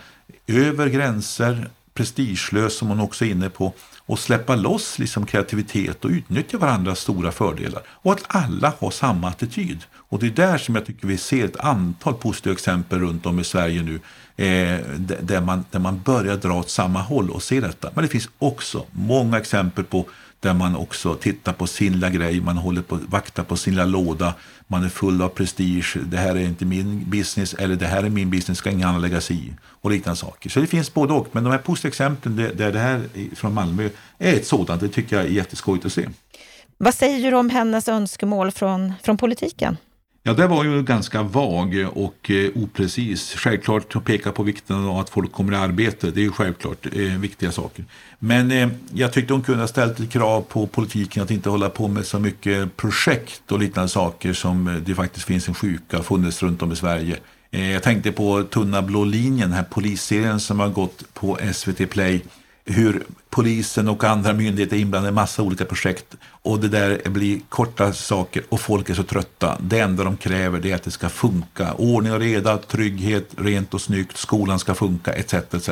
över gränser, prestigelös som hon också är inne på och släppa loss liksom kreativitet och utnyttja varandras stora fördelar. Och att alla har samma attityd. Och det är där som jag tycker vi ser ett antal positiva exempel runt om i Sverige nu eh, där, man, där man börjar dra åt samma håll och se detta. Men det finns också många exempel på där man också tittar på sin lilla grej, man håller på vaktar på sin lilla låda, man är full av prestige, det här är inte min business eller det här är min business, ska ingen annan lägga sig i och liknande saker. Så det finns både och, men de här positiva exemplen där det här från Malmö är ett sådant, det tycker jag är jätteskojigt att se. Vad säger du om hennes önskemål från, från politiken? Ja, det var ju ganska vag och eh, oprecis. Självklart att peka på vikten av att folk kommer i arbete, det är ju självklart eh, viktiga saker. Men eh, jag tyckte hon kunde ha ställt ett krav på politiken att inte hålla på med så mycket projekt och liknande saker som det faktiskt finns en sjuka funnits runt om i Sverige. Eh, jag tänkte på Tunna blå linjen, den här polisserien som har gått på SVT Play hur polisen och andra myndigheter är inblandade i massa olika projekt och det där blir korta saker och folk är så trötta. Det enda de kräver det är att det ska funka. Ordning och reda, trygghet, rent och snyggt, skolan ska funka etc. etc.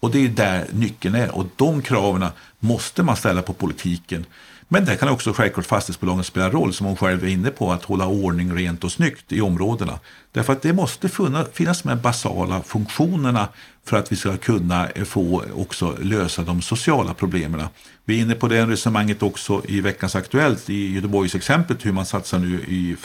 Och det är där nyckeln är och de kraven måste man ställa på politiken. Men där kan också självklart fastighetsbolagen spela roll, som hon själv är inne på, att hålla ordning rent och snyggt i områdena. Därför att det måste finnas de basala funktionerna för att vi ska kunna få också lösa de sociala problemen. Vi är inne på det resonemanget också i veckans Aktuellt i Göteborgsexemplet hur man satsar nu i,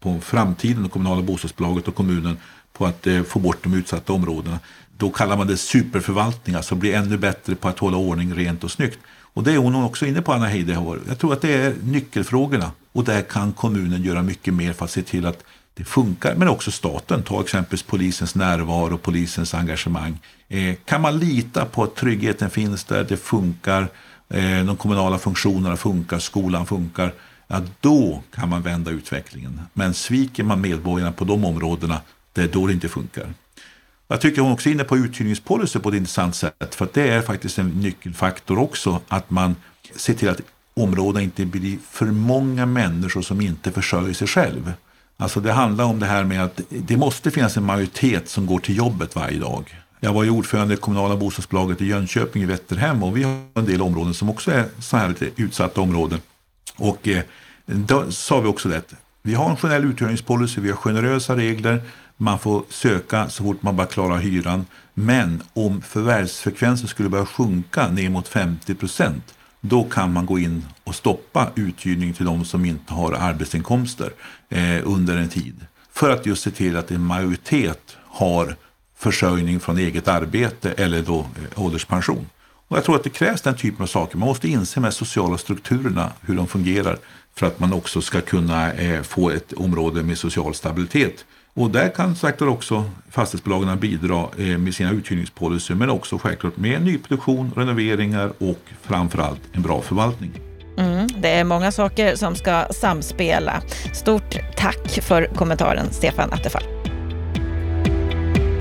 på framtiden, det kommunala bostadsbolaget och kommunen på att eh, få bort de utsatta områdena. Då kallar man det superförvaltning, alltså bli ännu bättre på att hålla ordning rent och snyggt. Och det är hon också inne på, Anna Heidehår. Jag tror att det är nyckelfrågorna och där kan kommunen göra mycket mer för att se till att det funkar, men också staten. Ta exempelvis polisens närvaro och polisens engagemang. Eh, kan man lita på att tryggheten finns där, det funkar, eh, de kommunala funktionerna funkar, skolan funkar, ja, då kan man vända utvecklingen. Men sviker man medborgarna på de områdena, det är då det inte funkar. Jag tycker hon också är inne på uthyrningspolicy på ett intressant sätt. För det är faktiskt en nyckelfaktor också. Att man ser till att områdena inte blir för många människor som inte försörjer sig själv. Alltså det handlar om det här med att det måste finnas en majoritet som går till jobbet varje dag. Jag var ju ordförande i kommunala bostadsbolaget i Jönköping i Vätterhem och vi har en del områden som också är så här lite utsatta områden. Och eh, då sa vi också det. Vi har en generell uthyrningspolicy, vi har generösa regler, man får söka så fort man bara klarar hyran. Men om förvärvsfrekvensen skulle börja sjunka ner mot 50 procent då kan man gå in och stoppa uthyrning till de som inte har arbetsinkomster eh, under en tid. För att just se till att en majoritet har försörjning från eget arbete eller då eh, ålderspension. Och jag tror att det krävs den typen av saker. Man måste inse de sociala strukturerna, hur de fungerar för att man också ska kunna eh, få ett område med social stabilitet. Och där kan sagt också fastighetsbolagen bidra eh, med sina uthyrningspolicyer men också självklart med nyproduktion, renoveringar och framförallt en bra förvaltning. Mm, det är många saker som ska samspela. Stort tack för kommentaren, Stefan Attefall.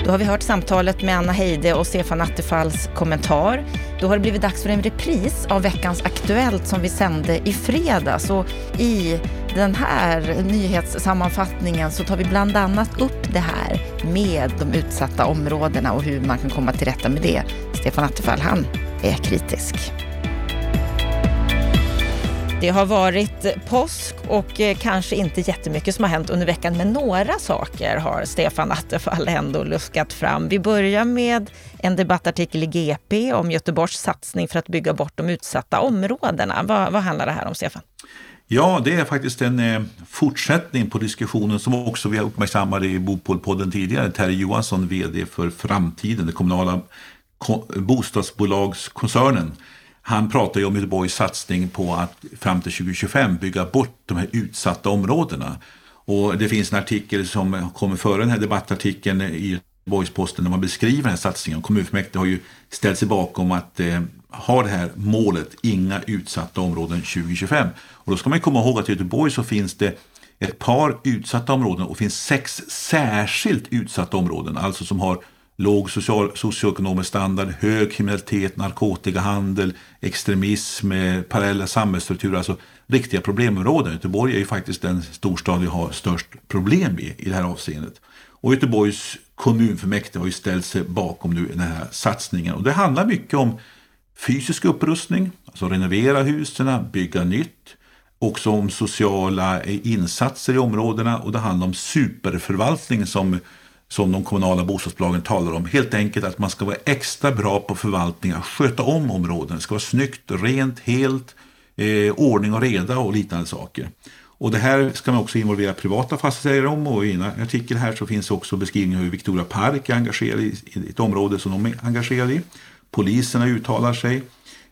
Då har vi hört samtalet med Anna Heide och Stefan Attefalls kommentar. Då har det blivit dags för en repris av veckans Aktuellt som vi sände i fredags. Och I den här nyhetssammanfattningen så tar vi bland annat upp det här med de utsatta områdena och hur man kan komma till rätta med det. Stefan Attefall, han är kritisk. Det har varit påsk och eh, kanske inte jättemycket som har hänt under veckan, men några saker har Stefan Attefall ändå luskat fram. Vi börjar med en debattartikel i GP om Göteborgs satsning för att bygga bort de utsatta områdena. Vad, vad handlar det här om, Stefan? Ja, det är faktiskt en eh, fortsättning på diskussionen som också vi har uppmärksammade i Bopolpodden tidigare. Terry Johansson, VD för Framtiden, den kommunala bostadsbolagskoncernen han pratar ju om Göteborgs satsning på att fram till 2025 bygga bort de här utsatta områdena. Och det finns en artikel som kommer före den här debattartikeln i Göteborgs-Posten där man beskriver den här satsningen. Kommunfullmäktige har ju ställt sig bakom att eh, ha det här målet, inga utsatta områden 2025. Och då ska man komma ihåg att i Göteborg så finns det ett par utsatta områden och finns sex särskilt utsatta områden, alltså som har låg social, socioekonomisk standard, hög kriminalitet, narkotikahandel, extremism, eh, parallella samhällsstrukturer, alltså riktiga problemområden. Göteborg är ju faktiskt den storstad vi har störst problem i, i det här avseendet. Och Göteborgs kommunfullmäktige har ju ställt sig bakom nu den här satsningen. Och det handlar mycket om fysisk upprustning, alltså renovera husen, bygga nytt. Också om sociala eh, insatser i områdena och det handlar om superförvaltning som, som de kommunala bostadsbolagen talar om. Helt enkelt att man ska vara extra bra på förvaltning, att sköta om områden. Det ska vara snyggt, rent, helt, eh, ordning och reda och liknande saker. Och det här ska man också involvera privata fastighetsägare om och i en artikel här så finns också beskrivningar hur Victoria Park är engagerad i, i ett område som de är engagerade i. Poliserna uttalar sig.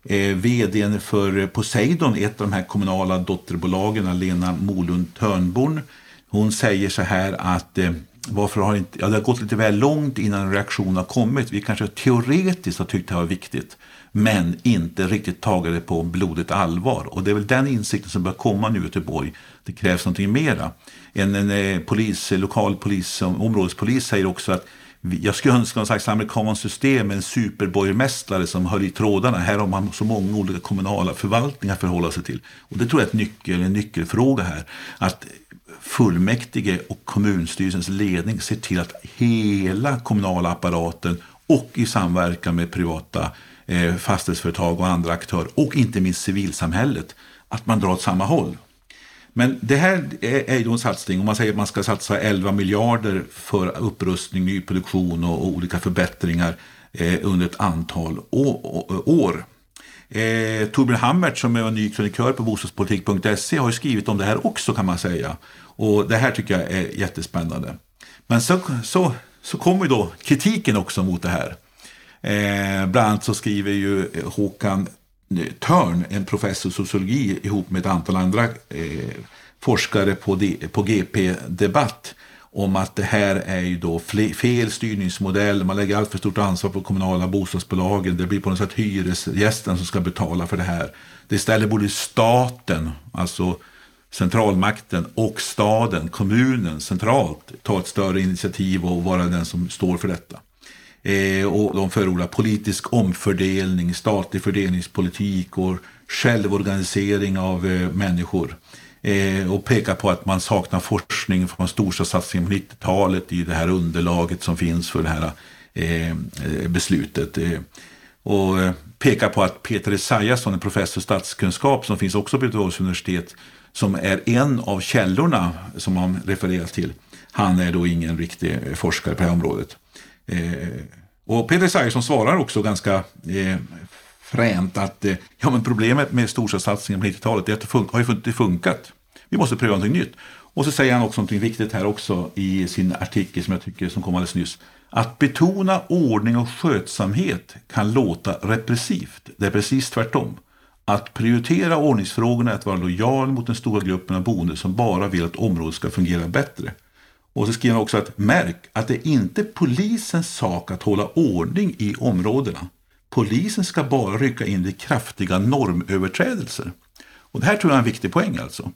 Eh, vdn för Poseidon, ett av de här kommunala dotterbolagen, Lena Molund Törnborn, hon säger så här att eh, varför har inte, ja, det har gått lite väl långt innan en reaktion har kommit. Vi kanske teoretiskt har tyckt det var viktigt men inte riktigt tagit det på blodigt allvar. Och det är väl den insikten som börjar komma nu i Göteborg. Det krävs någonting mera. En, en eh, polis, eh, lokal polis, områdespolis säger också att jag skulle önska någon slags amerikanskt system med en superborgmästare som höll i trådarna. Här har man så många olika kommunala förvaltningar att förhålla sig till. Och det tror jag är ett nyckel, en nyckelfråga här. Att fullmäktige och kommunstyrelsens ledning ser till att hela kommunala apparaten och i samverkan med privata eh, fastighetsföretag och andra aktörer och inte minst civilsamhället, att man drar åt samma håll. Men det här är ju en satsning, om man säger att man ska satsa 11 miljarder för upprustning, nyproduktion och, olika förbättringar eh, under ett antal år. Eh, Torbjörn Hammert som är ny krönikör på bostadspolitik.se har ju skrivit om det här också kan man säga. Och det här tycker jag är jättespännande. Men så, så, så kommer då kritiken också mot det här. Eh, bland annat så skriver ju Håkan Törn, en professor i sociologi ihop med ett antal andra eh, forskare på, D, på GP Debatt om att det här är ju då fel styrningsmodell, man lägger allt för stort ansvar på kommunala bostadsbolagen, det blir på något sätt hyresgästen som ska betala för det här. Det istället borde staten, alltså centralmakten och staden, kommunen centralt ta ett större initiativ och vara den som står för detta. Eh, och de förordar politisk omfördelning, statlig fördelningspolitik och självorganisering av eh, människor. Eh, och pekar på att man saknar forskning från storstadssatsningen på 90-talet i det här underlaget som finns för det här eh, beslutet. Eh, och eh, pekar på att Peter Esaiasson, en professor i statskunskap som finns också på Göteborgs universitet, som är en av källorna som man refererar till. Han är då ingen riktig eh, forskare på det här området. Eh, och Peter Esaiasson svarar också ganska eh, fränt att eh, ja, men problemet med storstadssatsningen på 90-talet är att det fun- har ju inte funkat. Vi måste pröva någonting nytt. Och så säger han också någonting viktigt här också i sin artikel som jag tycker som kom alldeles nyss. Att betona ordning och skötsamhet kan låta repressivt. Det är precis tvärtom. Att prioritera ordningsfrågorna är att vara lojal mot den stora gruppen av boende som bara vill att området ska fungera bättre. Och så skriver han också att märk att det är inte polisens sak att hålla ordning i områdena. Polisen ska bara rycka in vid kraftiga normöverträdelser. Och det här tror jag är en viktig poäng alltså.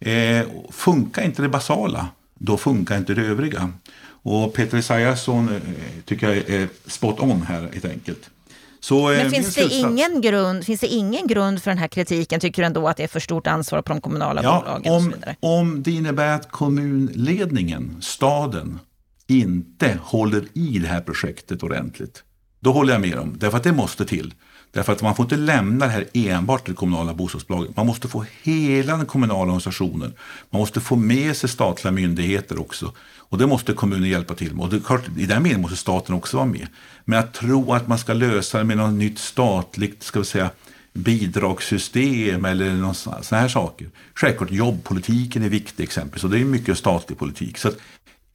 Eh, funkar inte det basala, då funkar inte det övriga. Och Peter Esaiasson eh, tycker jag är spot on här helt enkelt. Så, Men finns det, ingen grund, finns det ingen grund för den här kritiken? Tycker du ändå att det är för stort ansvar på de kommunala ja, bolagen? Om, om det innebär att kommunledningen, staden, inte håller i det här projektet ordentligt. Då håller jag med dem, därför att det måste till. Därför att man får inte lämna det här enbart till det kommunala bostadsbolaget. Man måste få hela den kommunala organisationen. Man måste få med sig statliga myndigheter också. Och det måste kommunen hjälpa till med. Och det klart, I den meningen måste staten också vara med. Men att tro att man ska lösa det med något nytt statligt ska vi säga, bidragssystem eller sådana här saker. Självklart jobbpolitiken är viktig exempel, så det är mycket statlig politik. Så att,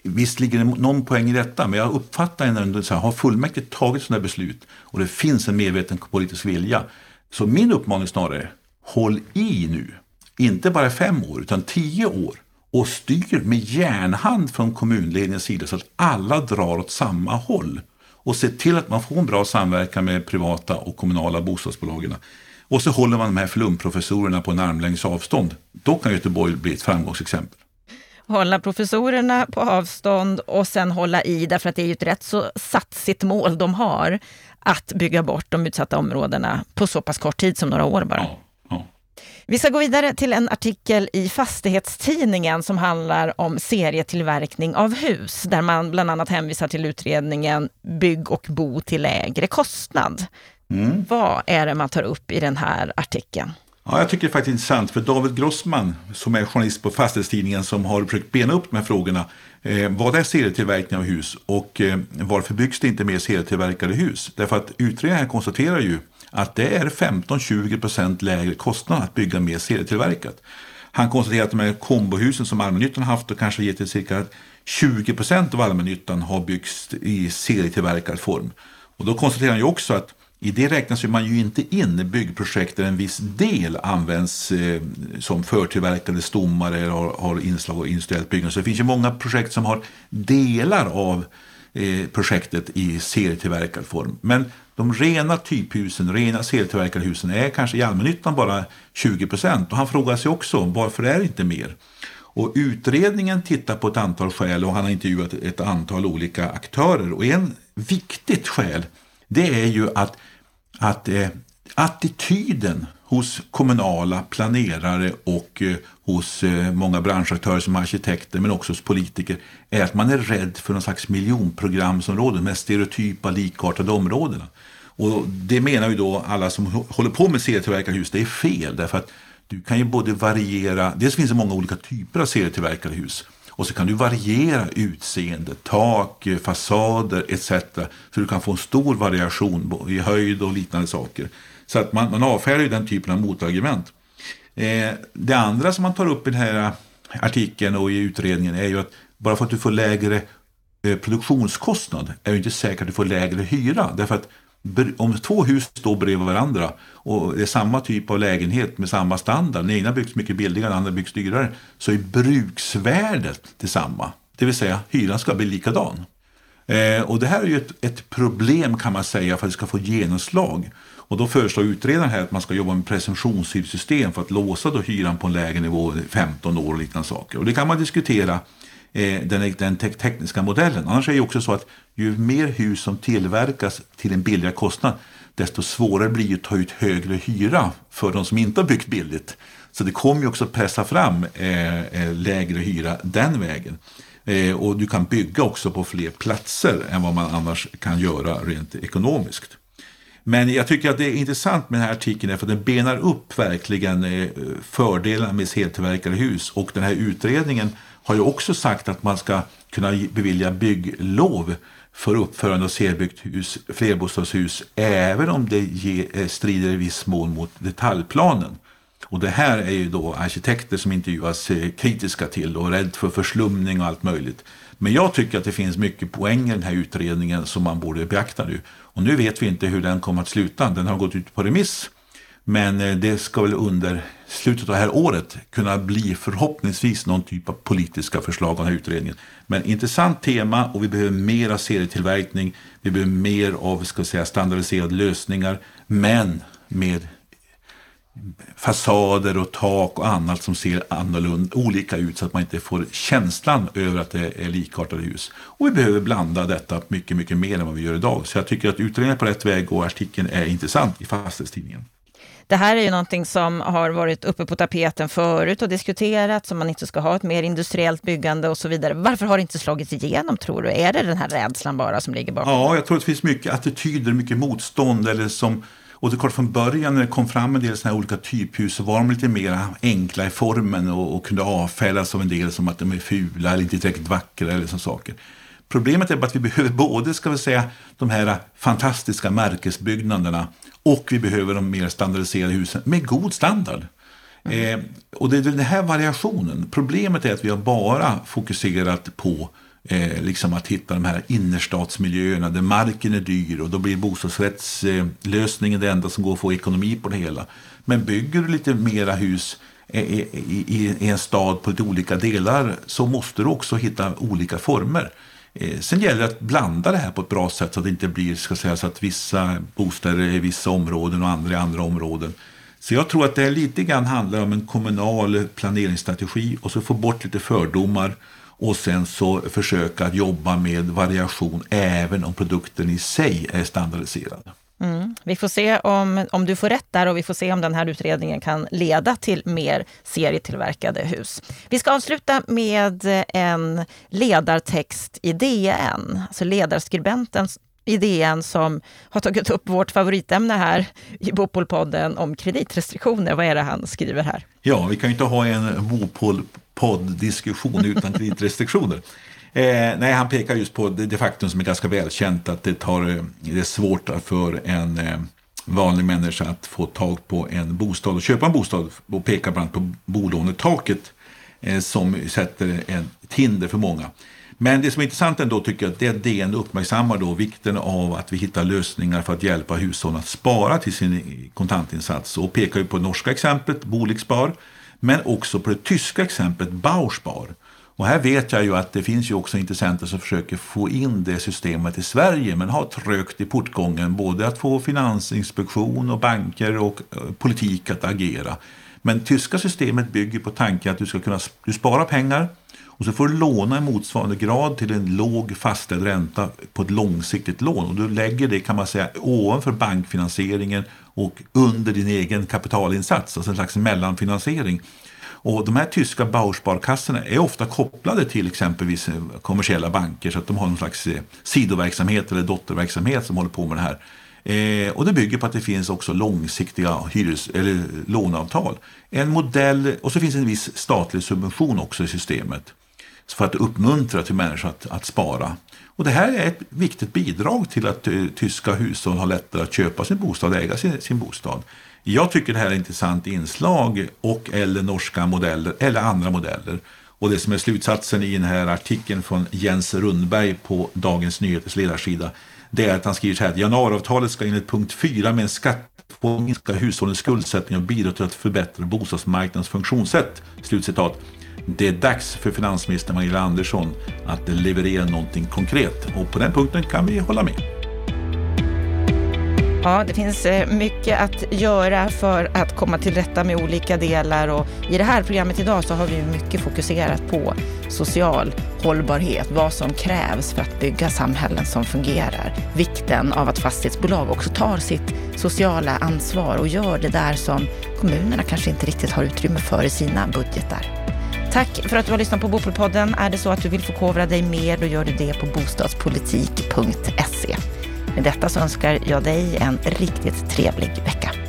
Visst ligger det någon poäng i detta, men jag uppfattar ändå så här, har fullmäktige tagit sådana beslut och det finns en medveten politisk vilja. Så min uppmaning snarare, håll i nu. Inte bara fem år, utan tio år. och styr med järnhand från kommunledningens sida så att alla drar åt samma håll och ser till att man får en bra samverkan med privata och kommunala bostadsbolagen. Och så håller man de här flumprofessorerna på en armlängds avstånd. Då kan Göteborg bli ett framgångsexempel hålla professorerna på avstånd och sen hålla i, därför att det är ju ett rätt så satsigt mål de har, att bygga bort de utsatta områdena på så pass kort tid som några år bara. Ja, ja. Vi ska gå vidare till en artikel i Fastighetstidningen som handlar om serietillverkning av hus, där man bland annat hänvisar till utredningen Bygg och bo till lägre kostnad. Mm. Vad är det man tar upp i den här artikeln? Ja, jag tycker det är faktiskt intressant för David Grossman som är journalist på Fastighetstidningen som har försökt bena upp de här frågorna. Eh, vad är serietillverkning av hus och eh, varför byggs det inte mer serietillverkade hus? Därför att utredningen konstaterar ju att det är 15-20% lägre kostnad att bygga mer serietillverkat. Han konstaterar att de här kombohusen som allmännyttan haft och kanske gett till cirka 20% av allmännyttan har byggts i serietillverkad form. Och då konstaterar han ju också att i det räknas man ju inte in byggprojekt där en viss del används eh, som förtillverkade stommar eller har, har inslag av industriellt byggande. Så det finns ju många projekt som har delar av eh, projektet i serietillverkad form. Men de rena typhusen, rena serietillverkade husen är kanske i allmännyttan bara 20 procent. Och han frågar sig också varför är det inte mer? Och utredningen tittar på ett antal skäl och han har intervjuat ett antal olika aktörer. Och en viktigt skäl det är ju att att eh, attityden hos kommunala planerare och eh, hos eh, många branschaktörer som arkitekter men också hos politiker är att man är rädd för någon slags miljonprogramsområden med stereotypa likartade områden. Och det menar ju då alla som håller på med serietillverkade hus, det är fel därför att du kan ju både variera, dels finns det många olika typer av serietillverkade hus och så kan du variera utseende, tak, eh, fasader etc. Så du kan få en stor variation i höjd och liknande saker. Så att man, man avfärdar ju den typen av motargument. Eh, det andra som man tar upp i den här eh, artikeln och i utredningen är ju att bara för att du får lägre eh, produktionskostnad är det inte säkert att du får lägre hyra. Därför att om två hus står bredvid varandra och det är samma typ av lägenhet med samma standard, den ena byggs mycket billigare, den andra byggs dyrare, så är bruksvärdet detsamma. Det vill säga hyran ska bli likadan. Eh, och det här är ju ett, ett, problem kan man säga för att det ska få genomslag. Och då föreslår utredaren här att man ska jobba med presumtionshyressystem för att låsa då hyran på en lägre nivå 15 år och liknande saker. Och det kan man diskutera Eh, den, den te tekniska modellen. Annars är det också så att ju mer hus som tillverkas till en billigare kostnad desto svårare blir det att ta ut högre hyra för de som inte har byggt billigt. Så det kommer ju också pressa fram eh, eh, lägre hyra den vägen. Eh, och du kan bygga också på fler platser än vad man annars kan göra rent ekonomiskt. Men jag tycker att det är intressant med den här artikeln för den benar upp verkligen eh, fördelarna med heltillverkade hus och den här utredningen har ju också sagt att man ska kunna bevilja bygglov för uppförande av serbyggt hus, flerbostadshus även om det ge, eh, strider i viss mån mot detaljplanen. Och det här är ju då arkitekter som intervjuas eh, kritiska till och rädd för förslumning och allt möjligt. Men jag tycker att det finns mycket poäng i den här utredningen som man borde beakta nu. Och nu vet vi inte hur den kommer att sluta. Den har gått ut på remiss men eh, det ska väl under slutet av det här året kunna bli förhoppningsvis någon typ av politiska förslag av den här utredningen. Men intressant tema och vi behöver mer av serietillverkning. Vi behöver mer av ska säga, standardiserade lösningar men med fasader och tak och annat som ser annorlunda, olika ut så att man inte får känslan över att det är likartade hus. Och vi behöver blanda detta mycket, mycket mer än vad vi gör idag. Så jag tycker att utredningen är på rätt väg och artikeln är intressant i Fastighetstidningen. Det här är ju någonting som har varit uppe på tapeten förut och diskuterats, om man inte ska ha ett mer industriellt byggande och så vidare. Varför har det inte slagits igenom tror du? Är det den här rädslan bara som ligger bakom? Ja, jag tror att det finns mycket attityder, mycket motstånd eller som och det är klart från början när det kom fram en del såna här olika typhus så var de lite mer enkla i formen och, och kunde avfärdas av en del som att de är fula eller inte tillräckligt vackra eller sådana saker. Problemet är bara att vi behöver både ska vi säga, de här fantastiska märkesbyggnaderna och vi behöver de mer standardiserade husen med god standard. Mm. Eh, och det är den här variationen. Problemet är att vi har bara fokuserat på eh, liksom att hitta de här innerstadsmiljöerna där marken är dyr och då blir bostadsrättslösningen eh, det enda som går att få ekonomi på det hela. Men bygger du lite mera hus i, i, i en stad på lite olika delar så måste du också hitta olika former. Eh, sen gäller det att blanda det här på ett bra sätt så att det inte blir ska säga, så att vissa bostäder är i vissa områden och andra i andra områden. Så jag tror att det lite grann handlar om en kommunal planeringsstrategi och så få bort lite fördomar och sen så försöka att jobba med variation även om produkten i sig är standardiserad. Mm. Vi får se om, om du får rätt där och vi får se om den här utredningen kan leda till mer serietillverkade hus. Vi ska avsluta med en ledartext i DN, alltså ledarskribenten i DN som har tagit upp vårt favoritämne här i Bopolpodden om kreditrestriktioner. Vad är det han skriver här? Ja, vi kan ju inte ha en Bopolpodd-diskussion utan kreditrestriktioner. Eh, nej, han pekar just på det, det, faktum som är ganska välkänt att det, tar, eh, det är svårt för en eh, vanlig människa att få tag på en bostad och köpa en bostad och pekar bland annat på bolånetaket eh, som sätter ett hinder för många. Men det som är intressant ändå tycker jag att det är DN uppmärksammar då vikten av att vi hittar lösningar för att hjälpa hushållen att spara till sin kontantinsats och pekar ju på det norska exemplet Bolixspar men också på det tyska exemplet Bauspar och här vet jag ju att det finns ju också intressenter som försöker få in det systemet i Sverige men har trögt i portgången både att få finansinspektion och banker och eh, politik att agera. Men tyska systemet bygger på tanken att du ska kunna du spara pengar och så får du låna i motsvarande grad till en låg fastställd ränta på ett långsiktigt lån. Och du lägger det kan man säga ovanför bankfinansieringen och under din egen kapitalinsats, alltså en slags mellanfinansiering. Och de här tyska Bausparkassorna är ofta kopplade till exempelvis eh, kommersiella banker så att de har någon slags eh, sidoverksamhet eller dotterverksamhet som håller på med det här. Eh, och det bygger på att det finns också långsiktiga hyres eller eh, låneavtal. En modell, och så finns en viss statlig subvention också i systemet för att uppmuntra till människor att, att spara. Och det här är ett viktigt bidrag till att uh, tyska hushåll har lättare att köpa sin bostad och äga sin, sin bostad. Jag tycker det här är ett intressant inslag och eller norska modeller eller andra modeller. Och det som är slutsatsen i den här artikeln från Jens Rundberg på Dagens Nyheters ledarsida det är att han skriver så här att januariavtalet ska enligt punkt 4 med en skatt få minska hushållens skuldsättning och bidra till att förbättra bostadsmarknadens funktionssätt. Slutcitat. Det är dags för finansminister Magdalena Andersson att leverera någonting konkret och på den punkten kan vi hålla med. Ja, det finns eh, mycket att göra för att komma till rätta med olika delar och i det här programmet idag så har vi mycket fokuserat på social hållbarhet, vad som krävs för att bygga samhällen som fungerar. Vikten av att fastighetsbolag också tar sitt sociala ansvar och gör det där som kommunerna kanske inte riktigt har utrymme för i sina budgetar. Tack för att du har lyssnat på Bopolpodden. Är det så att du vill förkovra dig mer, då gör du det på bostadspolitik.se. Med detta så önskar jag dig en riktigt trevlig vecka.